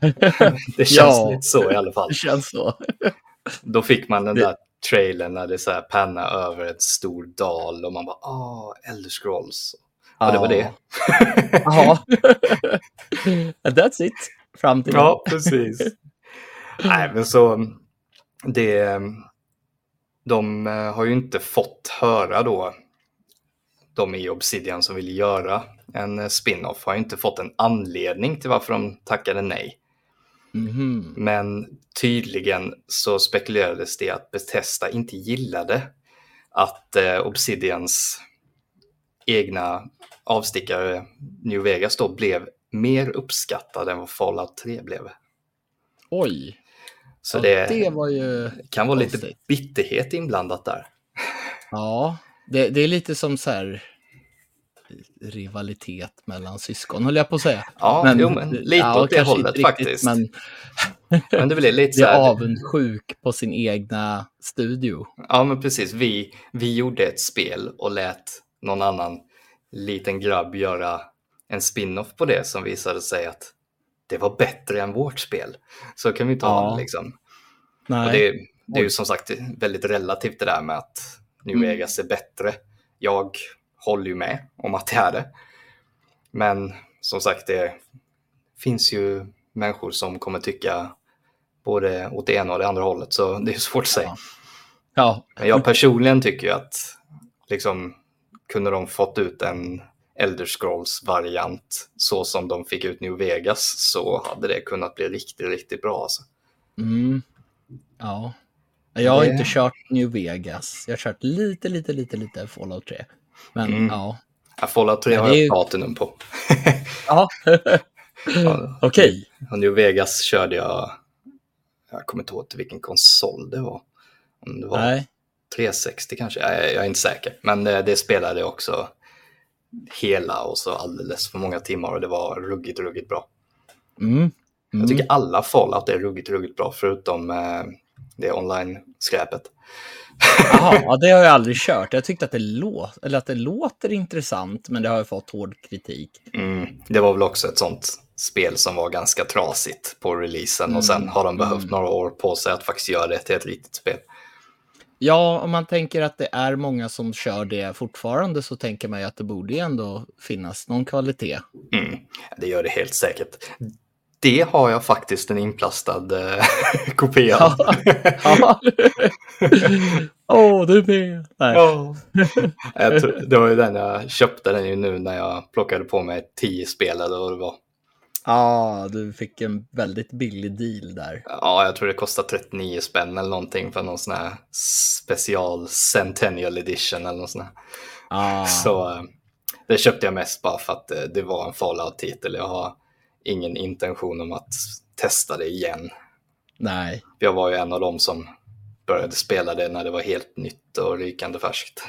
det känns ja, lite så i alla fall. Det känns så. Då fick man den där trailern när det så här panna över ett stor dal och man bara, ah, Elder Scrolls. Och det var det. Ja. That's it. Fram till Ja, precis. Nej, men så det, de eh, har ju inte fått höra då, de i Obsidian som vill göra en eh, spin-off har ju inte fått en anledning till varför de tackade nej. Mm. Men tydligen så spekulerades det att Bethesda inte gillade att eh, Obsidians egna avstickare New Vegas då blev mer uppskattad än vad Fallout 3 blev. Oj! Så ja, det, det var kan vara konstigt. lite bitterhet inblandat där. Ja, det, det är lite som så här rivalitet mellan syskon, höll jag på att säga. Ja, men, jo, men lite ja, åt det hållet riktigt, faktiskt. Men, men det blir lite så här... avundsjuk på sin egna studio. Ja, men precis. Vi, vi gjorde ett spel och lät någon annan liten grabb göra en spin-off på det som visade sig att det var bättre än vårt spel. Så kan vi inte ja. ha det liksom. Nej. Och det, det är ju som sagt väldigt relativt det där med att New mm. Vegas är bättre. Jag håller ju med om att det är det. Men som sagt, det finns ju människor som kommer tycka både åt det ena och det andra hållet, så det är svårt att säga. Ja. Men jag personligen tycker ju att liksom, kunde de fått ut en Elder Scrolls-variant så som de fick ut New Vegas så hade det kunnat bli riktigt, riktigt bra. Alltså. Mm. Ja. Jag har det... inte kört New Vegas. Jag har kört lite, lite, lite, lite Fallout 3. Men mm. ja. ja. Fallout 3 har jag ju... Platinum på. ja. Okej. Okay. New Vegas körde jag, jag kommer inte ihåg till vilken konsol det var. Om det var Nej. 360 kanske, jag, jag är inte säker. Men det, det spelade jag också hela och så alldeles för många timmar och det var ruggigt, ruggigt bra. Mm. Mm. Jag tycker alla Fallout är ruggigt, ruggigt bra förutom eh, det online-skräpet. Jaha, det har jag aldrig kört. Jag tyckte att det, lå eller att det låter intressant, men det har ju fått hård kritik. Mm, det var väl också ett sånt spel som var ganska trasigt på releasen mm. och sen mm, har de behövt mm. några år på sig att faktiskt göra det till ett riktigt spel. Ja, om man tänker att det är många som kör det fortfarande så tänker man ju att det borde ändå finnas någon kvalitet. Mm, det gör det helt säkert. Det har jag faktiskt en inplastad eh, kopia av. Åh, oh, du med! Nej. Ja. det var ju den jag köpte den ju nu när jag plockade på mig tio spel eller vad det var. Ja, ah, du fick en väldigt billig deal där. Ja, jag tror det kostar 39 spänn eller någonting för någon sån här special Centennial edition eller något sånt här. Ah. Så eh, det köpte jag mest bara för att eh, det var en Fallout-titel. Jag har ingen intention om att testa det igen. Nej. Jag var ju en av dem som började spela det när det var helt nytt och rykande färskt.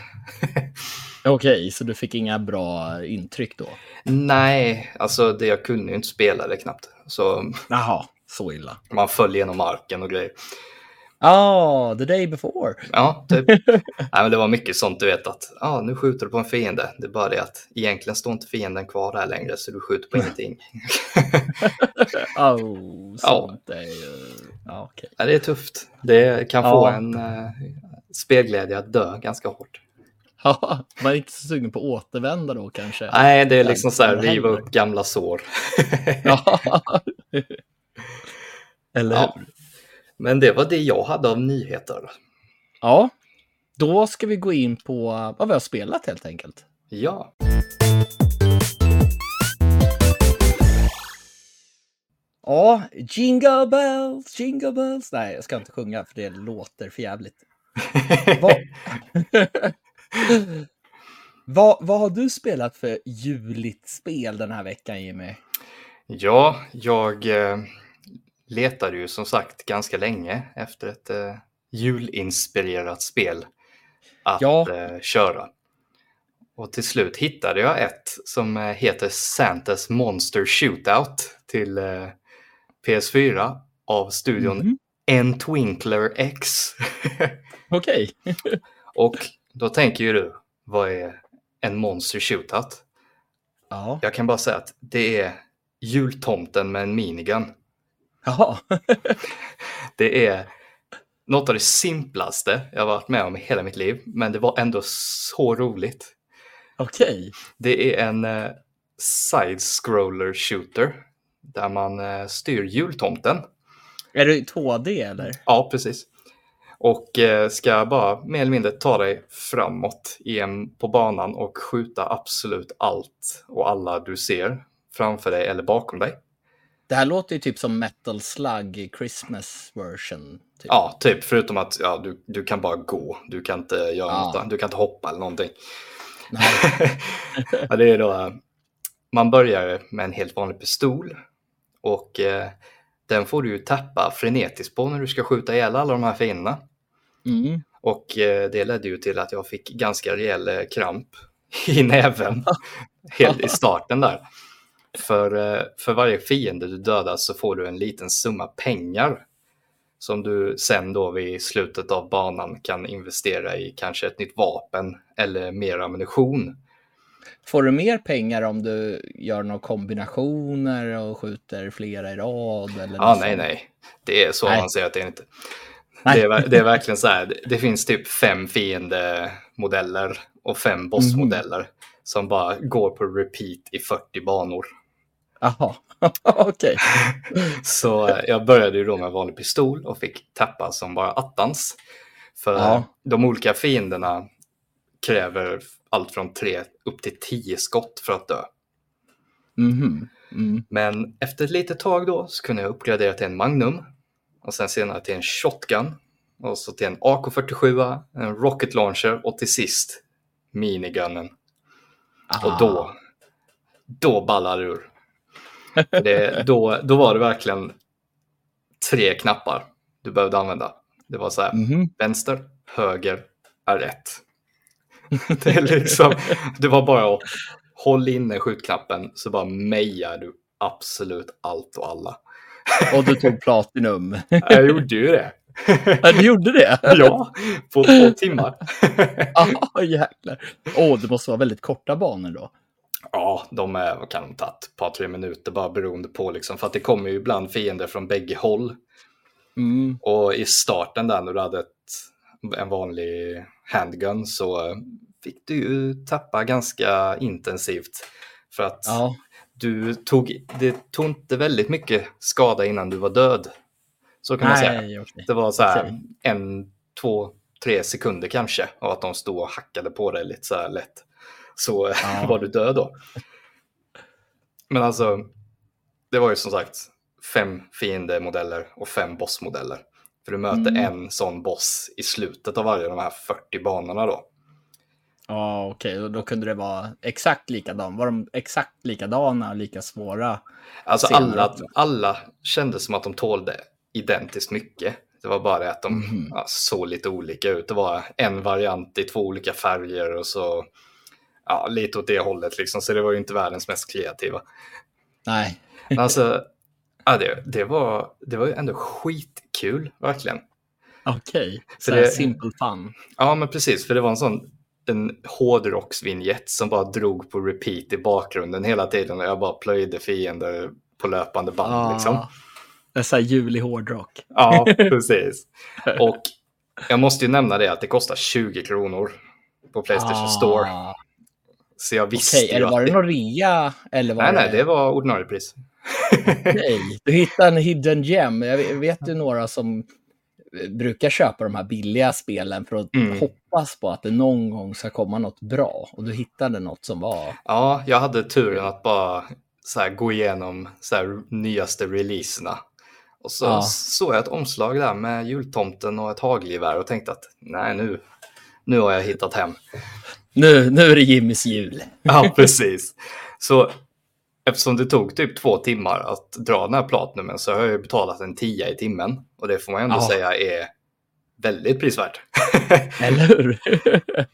Okej, okay, så du fick inga bra intryck då? Nej, alltså det, jag kunde ju inte spela det knappt. Så Jaha, så illa. Man föll genom marken och grejer. Ja, oh, the day before. Ja, typ. Nej, men det var mycket sånt du vet att ah, nu skjuter du på en fiende. Det är bara det att egentligen står inte fienden kvar där längre så du skjuter på ingenting. oh, sånt ja. är ju... Ja, okay. ja, det är tufft. Det kan få en uh, spelglädje att dö ganska hårt. Ja, man är inte så sugen på att återvända då kanske. Nej, det är liksom så här riva upp gamla sår. ja. Eller hur? Men det var det jag hade av nyheter. Ja, då ska vi gå in på vad vi har spelat helt enkelt. Ja. Ja, Jingle Bells, Jingle Bells. Nej, jag ska inte sjunga för det låter för jävligt. vad... vad, vad har du spelat för juligt spel den här veckan, Jimmy? Ja, jag eh, letade ju som sagt ganska länge efter ett eh, julinspirerat spel att ja. eh, köra. Och till slut hittade jag ett som eh, heter Santas Monster Shootout till eh, PS4 av studion mm. N-Twinkler X. Okej. och då tänker ju du, vad är en Monster Shootout? Ja. Jag kan bara säga att det är jultomten med en minigun. Jaha. det är något av det simplaste jag varit med om i hela mitt liv, men det var ändå så roligt. Okej. Okay. Det är en uh, side-scroller shooter där man uh, styr jultomten. Är det 2D eller? Ja, precis. Och uh, ska bara mer eller mindre ta dig framåt igen på banan och skjuta absolut allt och alla du ser framför dig eller bakom dig. Det här låter ju typ som Metal Slug Christmas version. Typ. Ja, typ förutom att ja, du, du kan bara gå. Du kan inte göra ja. något, du kan inte hoppa eller någonting. ja, det är då, man börjar med en helt vanlig pistol och eh, den får du ju tappa frenetiskt på när du ska skjuta ihjäl alla de här fienderna. Mm. Och eh, det ledde ju till att jag fick ganska rejäl eh, kramp i näven helt i starten där. För, eh, för varje fiende du dödar så får du en liten summa pengar som du sen då vid slutet av banan kan investera i kanske ett nytt vapen eller mer ammunition. Får du mer pengar om du gör några kombinationer och skjuter flera i rad? Eller ja, nej, nej. Det är så nej. avancerat det är inte. Det är, det är, verkligen så här, det finns typ fem fiendemodeller och fem bossmodeller mm. Som bara går på repeat i 40 banor. Jaha, okej. så eh, jag började ju då med vanlig pistol och fick tappa som bara attans. För ja. de olika fienderna kräver allt från tre upp till tio skott för att dö. Mm. Mm. Men efter ett litet tag då så kunde jag uppgradera till en Magnum och sen senare till en Shotgun och så till en AK47, en Rocket Launcher och till sist minigunnen. Aha. Och då, då ballar det ur. Det, då, då var det verkligen tre knappar du behövde använda. Det var så här, mm-hmm. vänster, höger, är rätt. Det, är liksom, det var bara att hålla inne skjutknappen så bara mejar du absolut allt och alla. Och du tog platinum. Jag gjorde ju det. Ja, du gjorde det? ja, på två timmar. Ja, jäklar. Åh, det måste vara väldigt korta banor då. Ja, de är, vad kan de ta, ett par, tre minuter bara beroende på liksom. För att det kommer ju ibland fiender från bägge håll. Mm. Och i starten där när du hade ett, en vanlig handgun så fick du ju tappa ganska intensivt. För att Ja, du tog, det tog inte väldigt mycket skada innan du var död. Så kan man säga. okej. Det var så här en, två, tre sekunder kanske. Och att de stod och hackade på dig lite så här lätt. Så Ja. var du död då. Men alltså, det var ju som sagt fem fiendemodeller och fem bossmodeller. För du möter Mm. en sån boss i slutet av varje av de här 40 banorna då. Ja, okej. Och Då kunde det vara exakt likadan. Var de exakt likadana och lika svåra? Alltså alla, alla kände som att de tålde identiskt mycket. Det var bara det att de Mhm. ja, såg lite olika ut. Det var en variant i två olika färger och så ja, lite åt det hållet liksom. Så det var ju inte världens mest kreativa. Nej. Alltså, ja, det, det, var, det var ju ändå skitkul, verkligen. Okej. Så det- det... simple fun. Ja, men precis, för det var en sån en hårdrocksvinjett som bara drog på repeat i bakgrunden hela tiden och jag bara plöjde fiender på löpande band. Liksom. Det är så här julig hårdrock. Ja, precis. Och jag måste ju nämna det att det kostar 20 kronor på Playstation Store. Ah, Så jag visste är ju det, att var det någon rea? Eller var Nej, nej, det var ordinarie pris. Okej, Du hittade en hidden gem. Jag vet- vet ju några som eh, brukar köpa de här billiga spelen för att Mm. hoppas på att det någon gång ska komma något bra. Och du hittade något som var... Ja, jag hade turen att bara så här, gå igenom så här, nyaste releaserna. Och så Ja. såg jag ett omslag där med jultomten och ett hagelgevär och tänkte att nej, nu, nu har jag hittat hem. Nu, nu är det Jimmys jul. Ja, precis. Så eftersom det tog typ två timmar att dra den här platinumen så har jag ju betalat en tia i timmen. Och det får man ändå Ja. säga är väldigt prisvärt. Eller hur?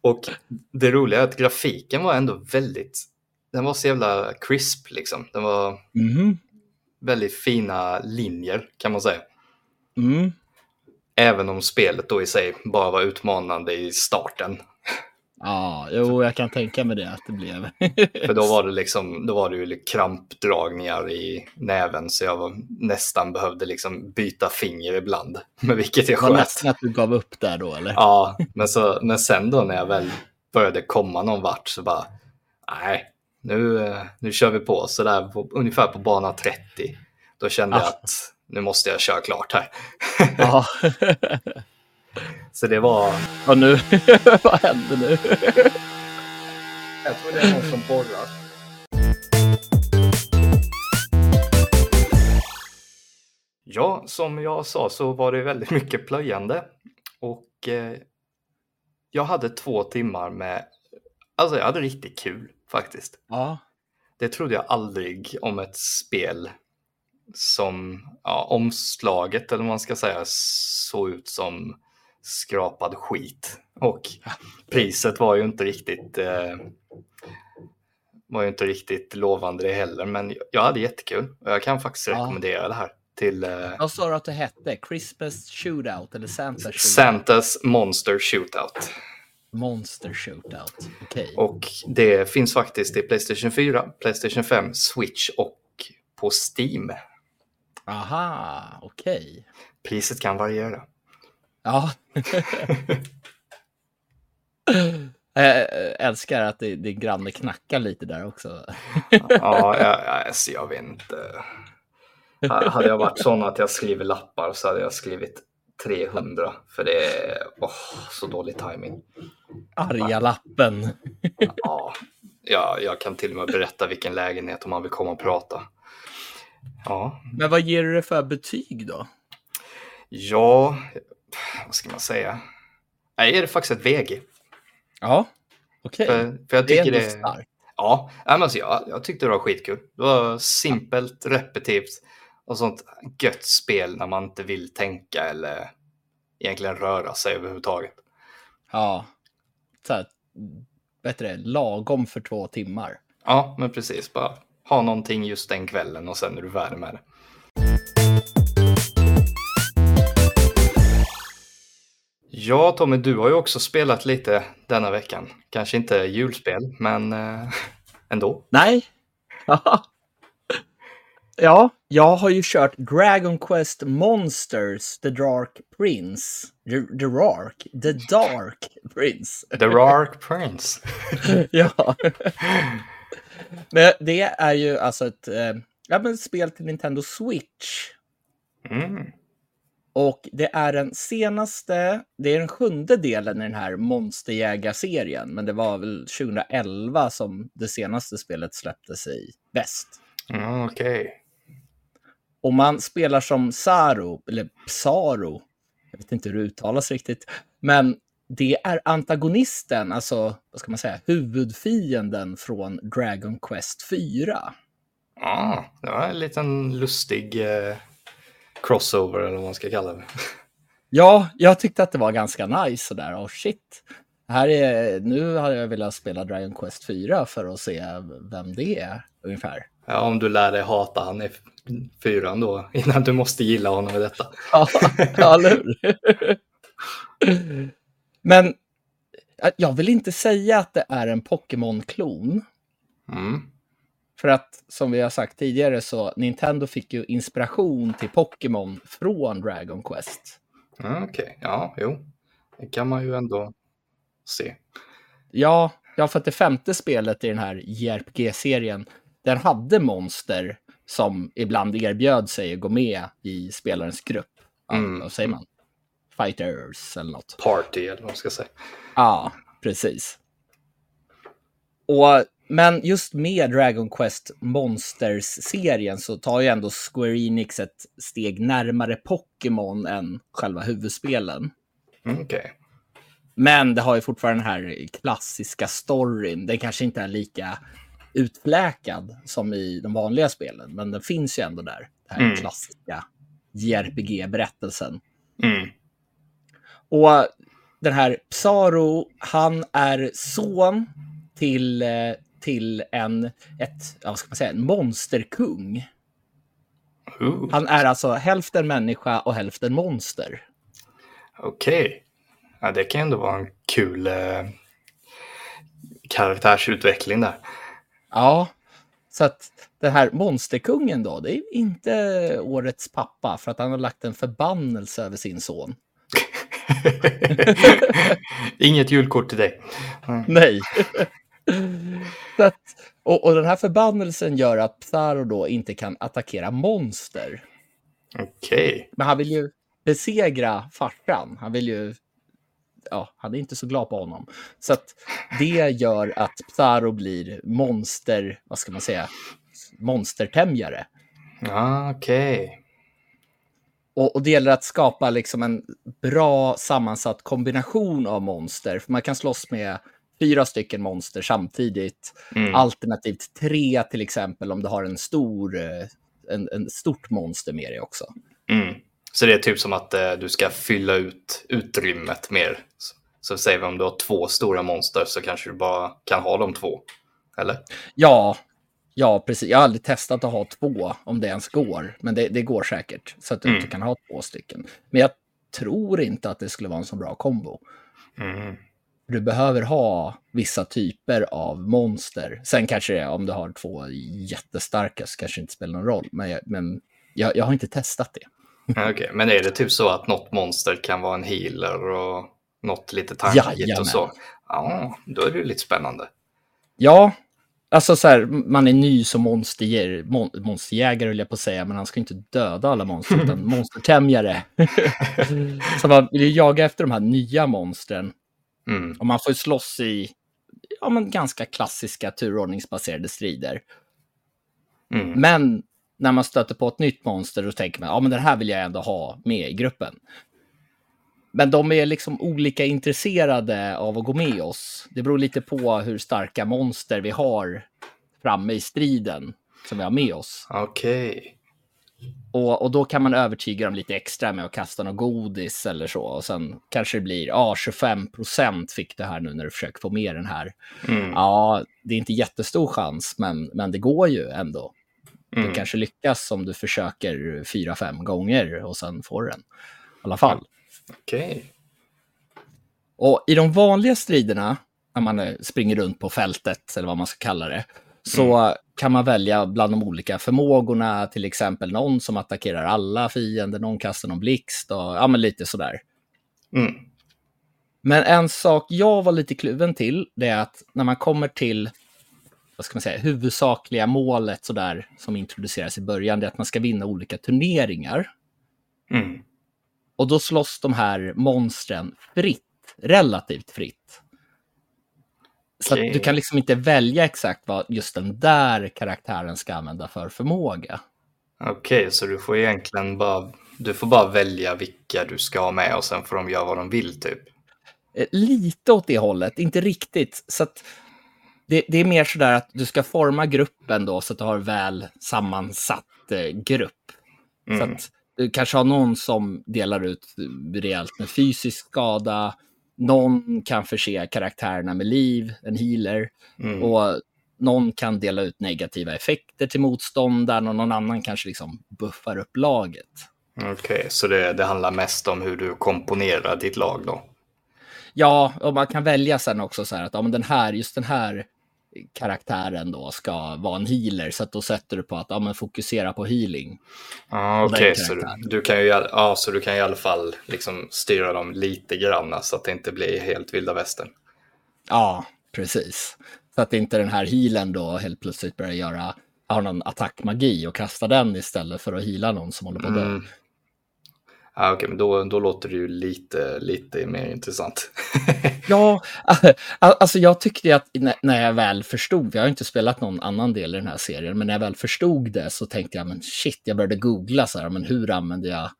och det roliga är att grafiken var ändå väldigt, den var så jävla crisp liksom. Den var Mhm. Väldigt fina linjer kan man säga. Mm. Även om spelet då i sig bara var utmanande i starten. Ja, jo, jag kan tänka mig det att det blev. För då var det liksom, då var det ju krampdragningar i näven så jag var, nästan behövde liksom byta finger ibland. Men vilket jag Det var sköt. nästan att du gav upp där då, eller? Ja, men, så, men sen då när jag väl började komma någon vart så bara, nej, nu, eh, nu kör vi på. Så där på, ungefär på bana 30, då kände jag Ah. att nu måste jag köra klart här. Ja. Så det var, Och nu, vad hände nu? jag tror det är någon som borrar. Ja, som jag sa så var det väldigt mycket plöjande och eh, jag hade två timmar med, alltså jag hade riktigt kul faktiskt. Ja, Det trodde jag aldrig om ett spel som, ja, omslaget eller vad man ska säga, såg ut som skrapad skit. Och priset var ju inte riktigt eh, var ju inte riktigt lovande det heller, men jag hade jättekul och jag kan faktiskt Ja. rekommendera det här till eh, vad sa du att det hette? Christmas Shootout eller Santa Shootout? Santas Monster Shootout. Monster Shootout. Okej. Och det finns faktiskt i Playstation 4, Playstation 5, Switch och på Steam. Aha, okej. Priset kan variera. Ja. Jag älskar att det- din granne knackar lite där också. Ja, jag, jag, alltså, jag vet inte. Ha- Hade jag varit sån att jag skriver lappar så hade jag skrivit 300. För det är åh, så dålig timing. Arga lappen. Ja, jag, jag kan till och med berätta vilken lägenhet om man vill komma och prata. Ja, Men vad ger du det för betyg då? ja vad ska man säga? Jag ger det faktiskt ett VG. Ja, okej. För, för jag Det är tycker ändå det, starkt. Ja, alltså, jag, jag tyckte det var skitkul. Det var simpelt, repetitivt och sånt gött spel när man inte vill tänka eller egentligen röra sig överhuvudtaget. Ja. Så här, det, lagom för två timmar. Ja, men precis. Bara ha någonting just den kvällen och sen är du färdig med det. Ja, Tommy, du har ju också spelat lite denna veckan. Kanske inte julspel, men eh, ändå. Nej. ja, jag har ju kört Dragon Quest Monsters, The Dark Prince. The, the Dark, The Dark Prince. The Dark Prince. ja. Men det är ju alltså ett, eh, ja, men spel till Nintendo Switch. Mm. Och det är den senaste, det är den sjunde delen i den här Monsterjägarserien, men det var väl 2011 som det senaste spelet släpptes i väst. Mm, Okej. Okay. Och man spelar som Saro, eller Psaro, jag vet inte hur det uttalas riktigt, men det är antagonisten, alltså vad ska man säga, huvudfienden från Dragon Quest 4. Ja, det var en liten lustig eh, crossover eller vad man ska kalla det. Ja, jag tyckte att det var ganska nice sådär. Oh shit. Här är, nu hade jag velat spela Dragon Quest 4 för att se vem det är ungefär. Ja, om du lär dig hata han fyran då, innan du måste gilla honom i detta. ja, eller hur? Men jag vill inte säga att det är en Pokémon-klon. Mm. För att som vi har sagt tidigare så Nintendo fick ju inspiration till Pokémon från Dragon Quest. Mm, Okej, okay. ja, jo. Det kan man ju ändå se. Ja, ja, för att det femte spelet i den här JRPG-serien, den hade monster som ibland erbjöd sig att gå med i spelarens grupp. Mm. Vad säger man? Fighters eller något. Party eller vad man ska säga. Ja, precis. Och men just med Dragon Quest Monsters-serien så tar ju ändå Square Enix ett steg närmare Pokémon än själva huvudspelen. Mm, okay. Men det har ju fortfarande den här klassiska storyn. Den kanske inte är lika utfläkad som i de vanliga spelen, men den finns ju ändå där. Den här mm. klassiska JRPG-berättelsen. Mm. Och den här Psaro, han är son till eh, till en, ett, vad ska man säga, en monsterkung. Ooh. Han är alltså hälften människa och hälften monster. Okej. Okay. Ja, det kan ändå vara en kul eh, karaktärsutveckling där. Ja, så att den här monsterkungen då, det är inte årets pappa för att han har lagt en förbannelse över sin son. Inget julkort till dig. Mm. Nej. att, och, och, den här förbannelsen gör att Psaro då inte kan attackera monster. Okej. Okay. Men han vill ju besegra farsan. Han vill ju... Ja, han är inte så glad på honom. Så att det gör att Psaro blir monster... Vad ska man säga? Monstertämjare. Ah, Okej. Okay. Och, och, det gäller att skapa liksom en bra sammansatt kombination av monster. För man kan slåss med fyra stycken monster samtidigt. Mm. Alternativt tre till exempel om du har en stor, eh, en, en stort monster med dig också. Mm. Så det är typ som att eh, du ska fylla ut utrymmet mer. Så, så säger vi om du har två stora monster så kanske du bara kan ha de två. Eller? Ja, ja precis. Jag har aldrig testat att ha två om det ens går. Men det, det går säkert så att du mm. kan ha två stycken. Men jag tror inte att det skulle vara en så bra kombo. Mm. Du behöver ha vissa typer av monster. Sen kanske det om du har två jättestarka så kanske det inte spelar någon roll. Men jag, men jag, jag har inte testat det. Okay, men är det typ så att något monster kan vara en healer och något lite tankigt och så? Ja, då är det lite spännande. Ja, alltså så här, man är ny som monsterjägare, mon monsterjägare vill jag på att säga, men han ska inte döda alla monster, utan monstertämjare. så man vill ju jaga efter de här nya monstren. Mm. Och man får slåss i ja, men ganska klassiska turordningsbaserade strider. Mm. Men när man stöter på ett nytt monster då tänker man ja men den här vill jag ändå ha med i gruppen. Men de är liksom olika intresserade av att gå med oss. Det beror lite på hur starka monster vi har framme i striden som vi har med oss. Okej. Okay. Och, och då kan man övertyga dem lite extra med att kasta något godis eller så. Och sen kanske det blir, ja, 25 procent fick du här nu när du försöker få med den här. Mm. Ja, det är inte jättestor chans, men, men det går ju ändå. Mm. Du kanske lyckas om du försöker fyra, fem gånger och sen får den. I alla fall. Okej. Okay. Och i de vanliga striderna, när man eh, springer runt på fältet, eller vad man ska kalla det, så mm. kan man välja bland de olika förmågorna, till exempel någon som attackerar alla fiender, någon kastar någon blixt och ja, men lite sådär. Mm. Men en sak jag var lite kluven till, det är att när man kommer till vad ska man säga, huvudsakliga målet sådär, som introduceras i början, det är att man ska vinna olika turneringar. Mm. Och då slåss de här monstren fritt, relativt fritt. Så okay. du kan liksom inte välja exakt vad just den där karaktären ska använda för förmåga. Okej, okay, så du får egentligen bara, du får bara välja vilka du ska ha med och sen får de göra vad de vill typ? Eh, lite åt det hållet, inte riktigt. Så att det, det är mer sådär att du ska forma gruppen då så att du har väl sammansatt eh, grupp. Mm. Så att du kanske har någon som delar ut rejält med fysisk skada, någon kan förse karaktärerna med liv, en healer, mm. och någon kan dela ut negativa effekter till motståndaren och någon annan kanske liksom buffar upp laget. Okej, okay, så det, det handlar mest om hur du komponerar ditt lag då? Ja, och man kan välja sen också så här att ja, men den här, just den här karaktären då ska vara en healer, så att då sätter du på att ja, men fokusera på healing. Ah, Okej, okay, så, du, du, kan ju, ja, så du kan i alla fall liksom styra dem lite grann så att det inte blir helt vilda västern. Ja, precis. Så att inte den här healen då helt plötsligt börjar göra, har någon attackmagi och kasta den istället för att heala någon som håller på att dö. Mm. Ah, okay, men då, då låter det ju lite, lite mer intressant. ja, alltså jag tyckte att när jag väl förstod, jag har inte spelat någon annan del i den här serien, men när jag väl förstod det så tänkte jag, men shit, jag började googla så här, men hur använder jag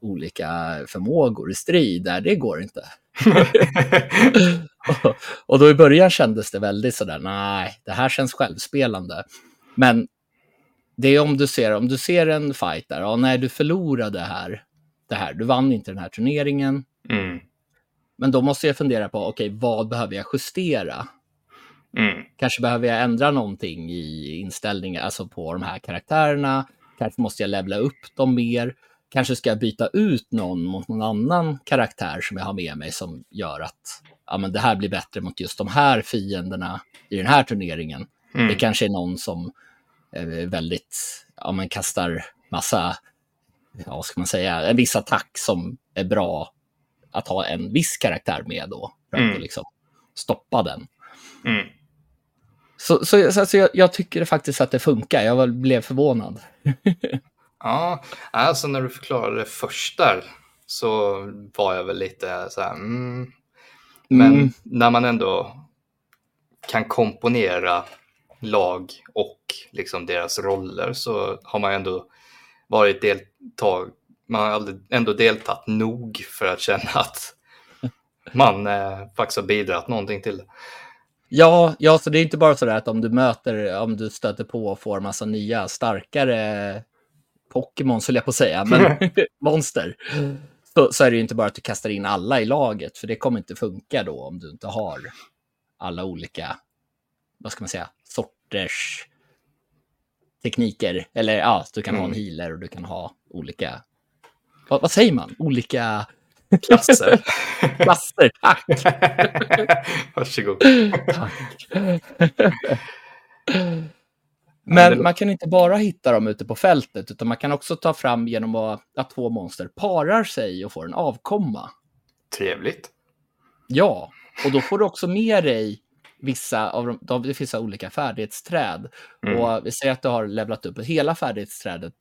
olika förmågor i strid? Där, det går inte. och då i början kändes det väldigt sådär, nej, det här känns självspelande. Men det är om du ser, om du ser en fight där, ja, nej, du förlorade här, det här. Du vann inte den här turneringen. Mm. Men då måste jag fundera på, okej, okay, vad behöver jag justera? Mm. Kanske behöver jag ändra någonting i inställningen, alltså på de här karaktärerna. Kanske måste jag levla upp dem mer. Kanske ska jag byta ut någon mot någon annan karaktär som jag har med mig som gör att ja, men det här blir bättre mot just de här fienderna i den här turneringen. Mm. Det kanske är någon som är väldigt, ja men kastar massa ja, vad ska man säga, en viss attack som är bra att ha en viss karaktär med då, för att mm. liksom stoppa den. Mm. Så, så, så, så jag, jag, tycker faktiskt att det funkar, jag blev förvånad. ja, alltså när du förklarade det först där så var jag väl lite så här, mm. Men mm. när man ändå kan komponera lag och liksom deras roller så har man ändå varit deltag, man har ändå deltagit nog för att känna att man eh, faktiskt har bidragit någonting till det. Ja, ja, så det är inte bara så där att om du möter, om du stöter på och får massa nya starkare Pokémon, skulle jag på att säga, men monster. Så, så, är det ju inte bara att du kastar in alla i laget, för det kommer inte funka då om du inte har alla olika, vad ska man säga, sorters tekniker. Eller ja, du kan mm. ha en mm. healer och du kan ha olika, vad, vad säger man? Olika klasser. klasser, tack. Varsågod. tack. Men man kan inte bara hitta dem ute på fältet, utan man kan också ta fram genom att två monster parar sig och får en avkomma. Trevligt. Ja, och då får du också med dig vissa av de, det finns olika färdighetsträd. Mm. Och vi säger att du har levlat upp hela färdighetsträdet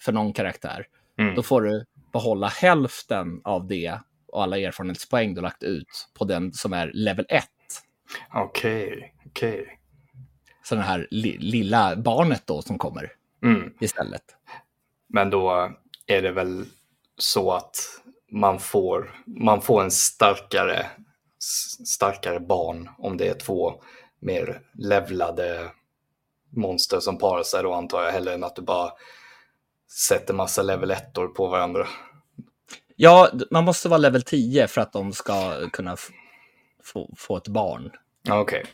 för någon karaktär. Mm. Då får du behålla hälften av det och alla erfarenhetspoäng du lagt ut på den som är level 1. Okej, okay, okej. Okay. Så det här li lilla barnet då som kommer mm. istället. Men då är det väl så att man får, man får en starkare starkare barn om det är två mer levlade monster som parar sig då antar jag, hellre än att du bara sätter massa level 1 på varandra. Ja, man måste vara level 10 för att de ska kunna få, få ett barn. Okej. Okay.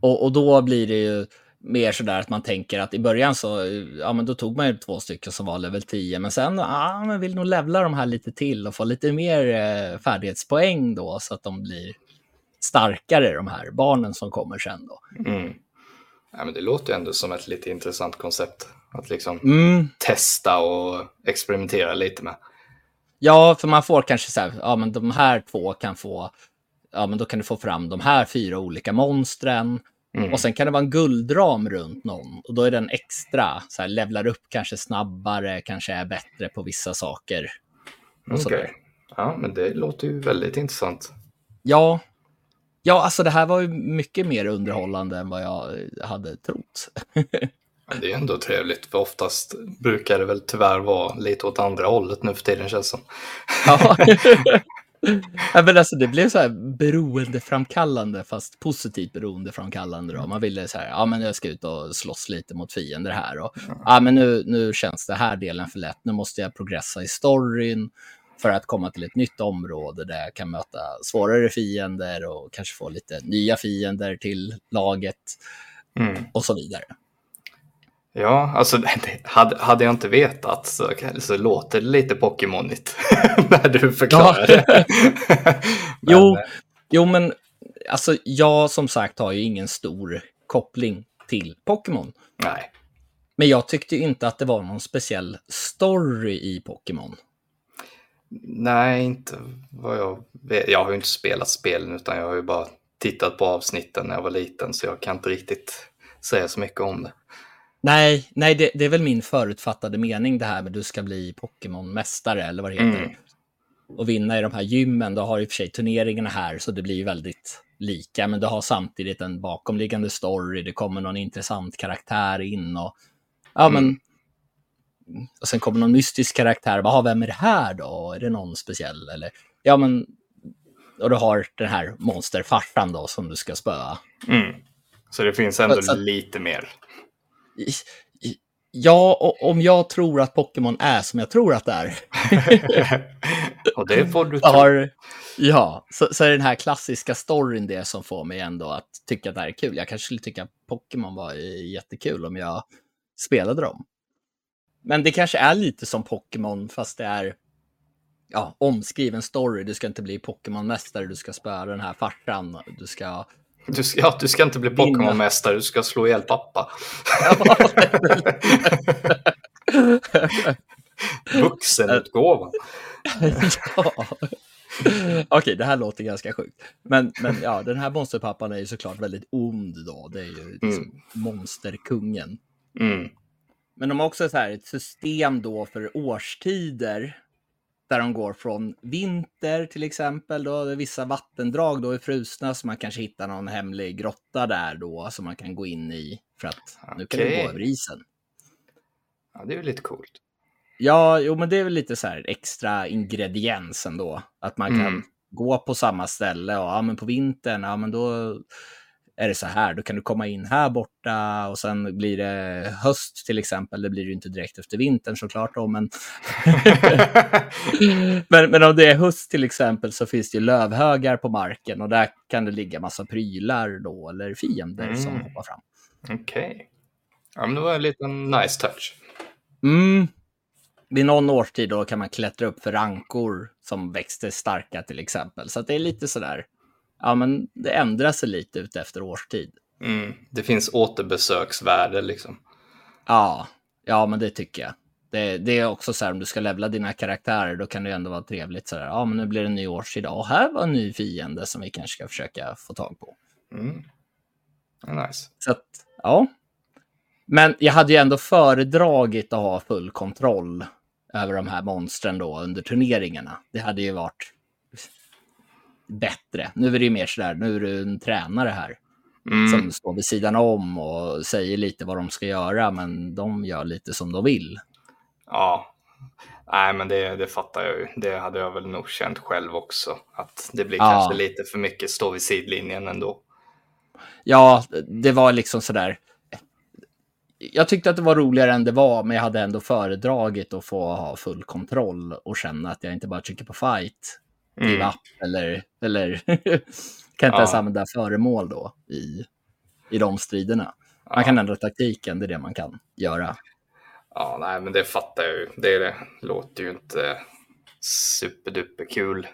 Och, och då blir det ju, mer sådär att man tänker att i början så, ja men då tog man ju två stycken som var level 10, men sen, ja man vill nog levla de här lite till och få lite mer eh, färdighetspoäng då så att de blir starkare, de här barnen som kommer sen då. Mm. Ja, men det låter ju ändå som ett lite intressant koncept att liksom mm. testa och experimentera lite med. Ja, för man får kanske så här, ja men de här två kan få, ja men då kan du få fram de här fyra olika monstren. Mm. Och sen kan det vara en guldram runt någon och då är den extra, så här, levlar upp kanske snabbare, kanske är bättre på vissa saker. Okej, okay. ja men det låter ju väldigt intressant. Ja, ja alltså det här var ju mycket mer underhållande än vad jag hade trott. det är ändå trevligt, för oftast brukar det väl tyvärr vara lite åt andra hållet nu för tiden känns som. Ja. ja, men alltså, det blev så här beroendeframkallande, fast positivt beroendeframkallande. Då. Man ville så här, ja men jag ska ut och slåss lite mot fiender här. Och, ja men nu, nu känns det här delen för lätt, nu måste jag progressa i storyn för att komma till ett nytt område där jag kan möta svårare fiender och kanske få lite nya fiender till laget mm. och så vidare. Ja, alltså hade, hade jag inte vetat så, så låter det lite Pokémonigt när du förklarar ja. det. jo, jo, men alltså jag som sagt har ju ingen stor koppling till Pokémon. Nej. Men jag tyckte inte att det var någon speciell story i Pokémon. Nej, inte vad jag vet. Jag har ju inte spelat spelen utan jag har ju bara tittat på avsnitten när jag var liten så jag kan inte riktigt säga så mycket om det. Nej, nej det, det, är väl min förutfattade mening det här med du ska bli Pokémon-mästare eller vad det heter. Mm. Och vinna i de här gymmen. Du har i och för sig turneringarna här så det blir väldigt lika. Men du har samtidigt en bakomliggande story. Det kommer någon intressant karaktär in och ja mm. men. Och sen kommer någon mystisk karaktär. Vad vem är det här då? Är det någon speciell eller? Ja men. Och du har den här monsterfarsan då som du ska spöa. Mm. Så det finns ändå så, lite mer. Ja, om jag tror att Pokémon är som jag tror att det är. och det får du tro. Ja, så, så är den här klassiska storyn det som får mig ändå att tycka att det här är kul. Jag kanske skulle tycka att Pokémon var jättekul om jag spelade dem. Men det kanske är lite som Pokémon fast det är ja, omskriven story. Du ska inte bli Pokémon-mästare, du ska spöa den här farsan, du ska du ska, ja, du ska inte bli Pokémon-mästare, du ska slå ihjäl pappa. Vuxenutgåvan. ja. Okej, okay, det här låter ganska sjukt. Men, men ja, den här monsterpappan är ju såklart väldigt ond då. Det är ju liksom mm. monsterkungen. Mm. Men de har också så här ett system då för årstider där de går från vinter till exempel, då vissa vattendrag då är frusna så man kanske hittar någon hemlig grotta där då som man kan gå in i för att okay. nu kan det gå över isen. Ja, det är ju lite coolt. Ja, jo, men det är väl lite så här extra ingrediens ändå. Att man kan mm. gå på samma ställe och ja, men på vintern, ja, men då är det så här, då kan du komma in här borta och sen blir det höst till exempel. Det blir det inte direkt efter vintern såklart då, men... men, men om det är höst till exempel så finns det lövhögar på marken och där kan det ligga massa prylar då eller fiender mm. som hoppar fram. Okej. Okay. Ja, men det var en liten nice touch. Mm. Vid någon årstid då kan man klättra upp för rankor som växte starka till exempel. Så det är lite sådär ja, men det ändrar sig lite ut efter årstid. Mm. Det finns återbesöksvärde liksom. Ja, ja, men det tycker jag. Det, det, är också så här om du ska levla dina karaktärer, då kan det ändå vara trevligt så här. Ja, men nu blir det en ny årstid och här var en ny fiende som vi kanske ska försöka få tag på. Mm. Nice. Så att, ja. Men jag hade ju ändå föredragit att ha full kontroll över de här monstren då under turneringarna. Det hade ju varit bättre. Nu är det ju mer sådär, nu är du en tränare här. Mm. Som står vid sidan om och säger lite vad de ska göra, men de gör lite som de vill. Ja, nej men det, det fattar jag ju. Det hade jag väl nog känt själv också. Att det blir ja. kanske lite för mycket stå vid sidlinjen ändå. Ja, det var liksom sådär. Jag tyckte att det var roligare än det var, men jag hade ändå föredragit att få ha full kontroll och känna att jag inte bara trycker på fight mm. up eller, eller kan inte ja. ens använda föremål då i, i de striderna. Man ja. kan ändra taktiken, det är det man kan göra. Ja, nej, men det fattar jag ju. Det, det låter ju inte superduper kul.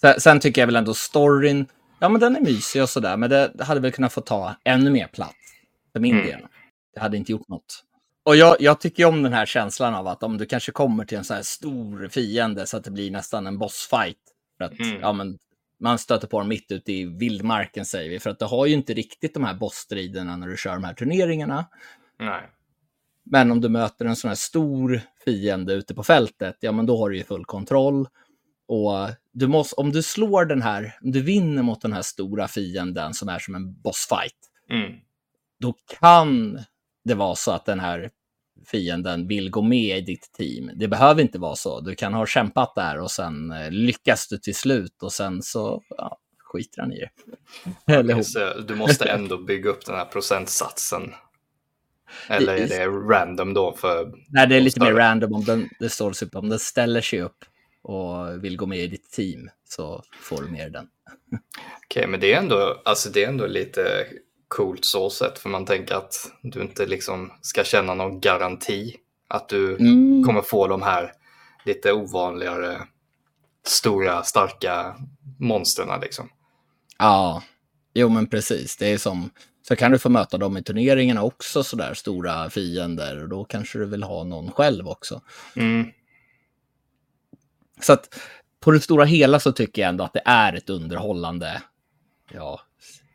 Sen, sen, tycker jag väl ändå storyn, ja men den är mysig och sådär, men det hade väl kunnat få ta ännu mer plats för min mm. del. Det hade inte gjort något. Och jag, jag tycker om den här känslan av att om du kanske kommer till en så här stor fiende så att det blir nästan en bossfight. För att, mm. ja, men, man stöter på dem mitt ute i vildmarken säger vi, för att du har ju inte riktigt de här bossstriderna när du kör de här turneringarna. Nej. Men om du möter en sån här stor fiende ute på fältet, ja men då har du ju full kontroll. Och du måste, om du slår den här, om du vinner mot den här stora fienden som är som en bossfight, mm. då kan det vara så att den här fienden vill gå med i ditt team. Det behöver inte vara så. Du kan ha kämpat där och sen eh, lyckas du till slut och sen så ja, skiter han i det. Eller du måste ändå bygga upp den här procentsatsen. Eller är det random då? För Nej, det är lite mer random om den, det står typ, om den ställer sig upp och vill gå med i ditt team så får du med den. Okej, okay, men det är, ändå, alltså det är ändå lite coolt så sätt, för man tänker att du inte liksom ska känna någon garanti att du mm. kommer få de här lite ovanligare, stora, starka monstren liksom. Ja, jo men precis. Det är som, så kan du få möta dem i turneringarna också, sådär stora fiender, och då kanske du vill ha någon själv också. Mm. Så att på det stora hela så tycker jag ändå att det är ett underhållande, ja,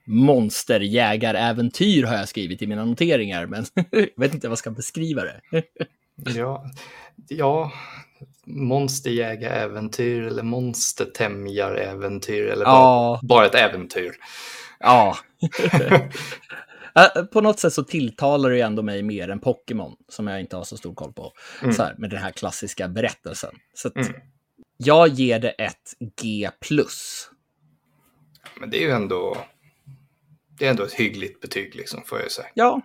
monsterjägaräventyr har jag skrivit i mina noteringar, men jag vet inte vad jag ska beskriva det. ja, ja, monsterjägaräventyr eller monstertämjaräventyr eller bara, bara ett äventyr. Ja. På något sätt så tilltalar det ändå mig mer än Pokémon, som jag inte har så stor koll på, mm. så här, med den här klassiska berättelsen. Så mm. jag ger det ett G+. Men det är ju ändå det är ändå ett hyggligt betyg liksom, får jag säga. Ja,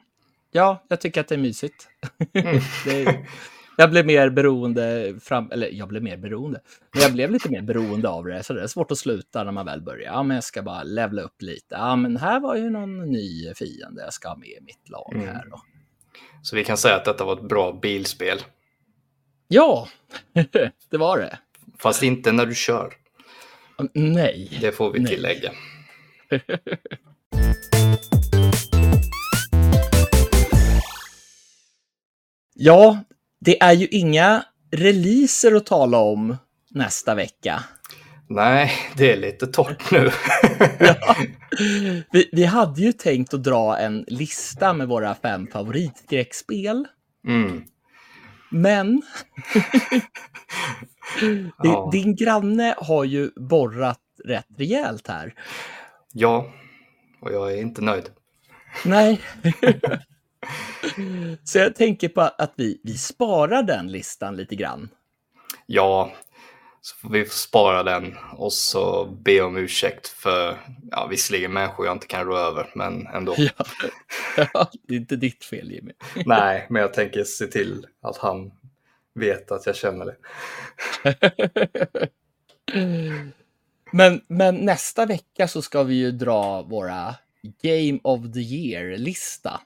ja jag tycker att det är mysigt. Mm. det är, jag blev mer beroende, fram, eller jag blev mer beroende, men jag blev lite mer beroende av det, så det är svårt att sluta när man väl börjar. Ja, men jag ska bara levla upp lite. Ja, men här var ju någon ny fiende jag ska ha med i mitt lag mm. här. Då. Så vi kan säga att detta var ett bra bilspel? Ja, det var det. Fast inte när du kör. Nej. Det får vi tillägga. Ja, det är ju inga releaser att tala om nästa vecka. Nej, det är lite torrt nu. ja. vi, vi hade ju tänkt att dra en lista med våra fem favoritskräckspel. Mm. Men ja. din granne har ju borrat rätt rejält här. Ja, och jag är inte nöjd. Nej. Så jag tänker på att vi, vi sparar den listan lite grann. Ja, så får vi spara den och så be om ursäkt för, ja visserligen människor jag inte kan rå över, men ändå. Ja, ja, det är inte ditt fel Jimmy. Nej, men jag tänker se till att han vet att jag känner det. men, men nästa vecka så ska vi ju dra våra Game of the Year-lista.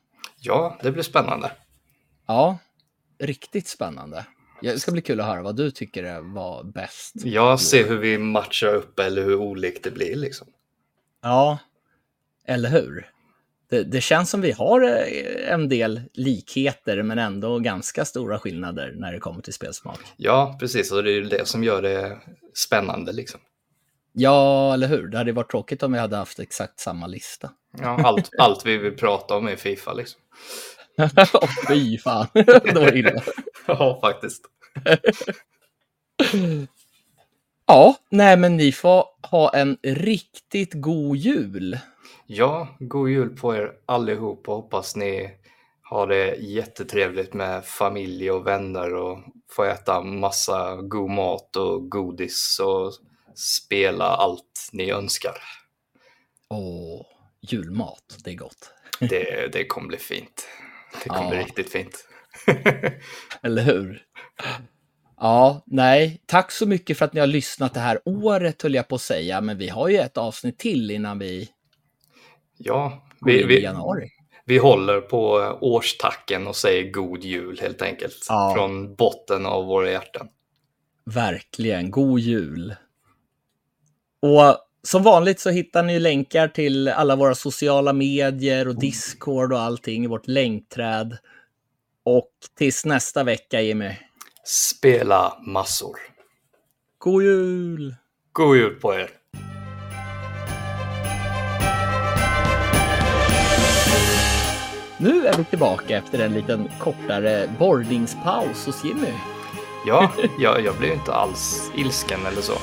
Ja, det blir spännande. Ja, riktigt spännande. Det ska bli kul att höra vad du tycker var bäst. Jag ser hur vi matchar upp eller hur olikt det blir liksom. Ja, eller hur? Det, det, känns som vi har eh, en del likheter men ändå ganska stora skillnader när det kommer till spelsmak. Ja, precis. Och det är ju det som gör det spännande liksom. Ja, eller hur? Det hade varit tråkigt om vi hade haft exakt samma lista. Ja, allt, allt vi vill prata om är Fifa liksom. Fy fan, det var illa. ja, faktiskt. ja, nej men ni får ha en riktigt god jul. Ja, god jul på er allihop och hoppas ni har det jättetrevligt med familj och vänner och får äta massa god mat och godis och spela allt ni önskar. Åh, julmat, det är gott. det, det kommer bli fint. Det kommer ja. bli riktigt fint. Eller hur? Ja, nej, tack så mycket för att ni har lyssnat det här året höll jag på att säga, men vi har ju ett avsnitt till innan vi Ja, vi, vi, januari. vi håller på årstacken och säger god jul helt enkelt. Ja. Från botten av våra hjärtan. Verkligen, god jul. Och som vanligt så hittar ni länkar till alla våra sociala medier och Discord och allting i vårt länkträd. Och tills nästa vecka, Jimmy. Spela massor. God jul! God jul på er! Nu är vi tillbaka efter en liten kortare boardingspaus hos Jimmy. Ja, jag, jag blev inte alls ilsken eller så.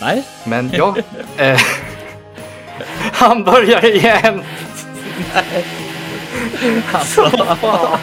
Nej. Men ja, eh, han börjar igen. Nej. Alltså, fan.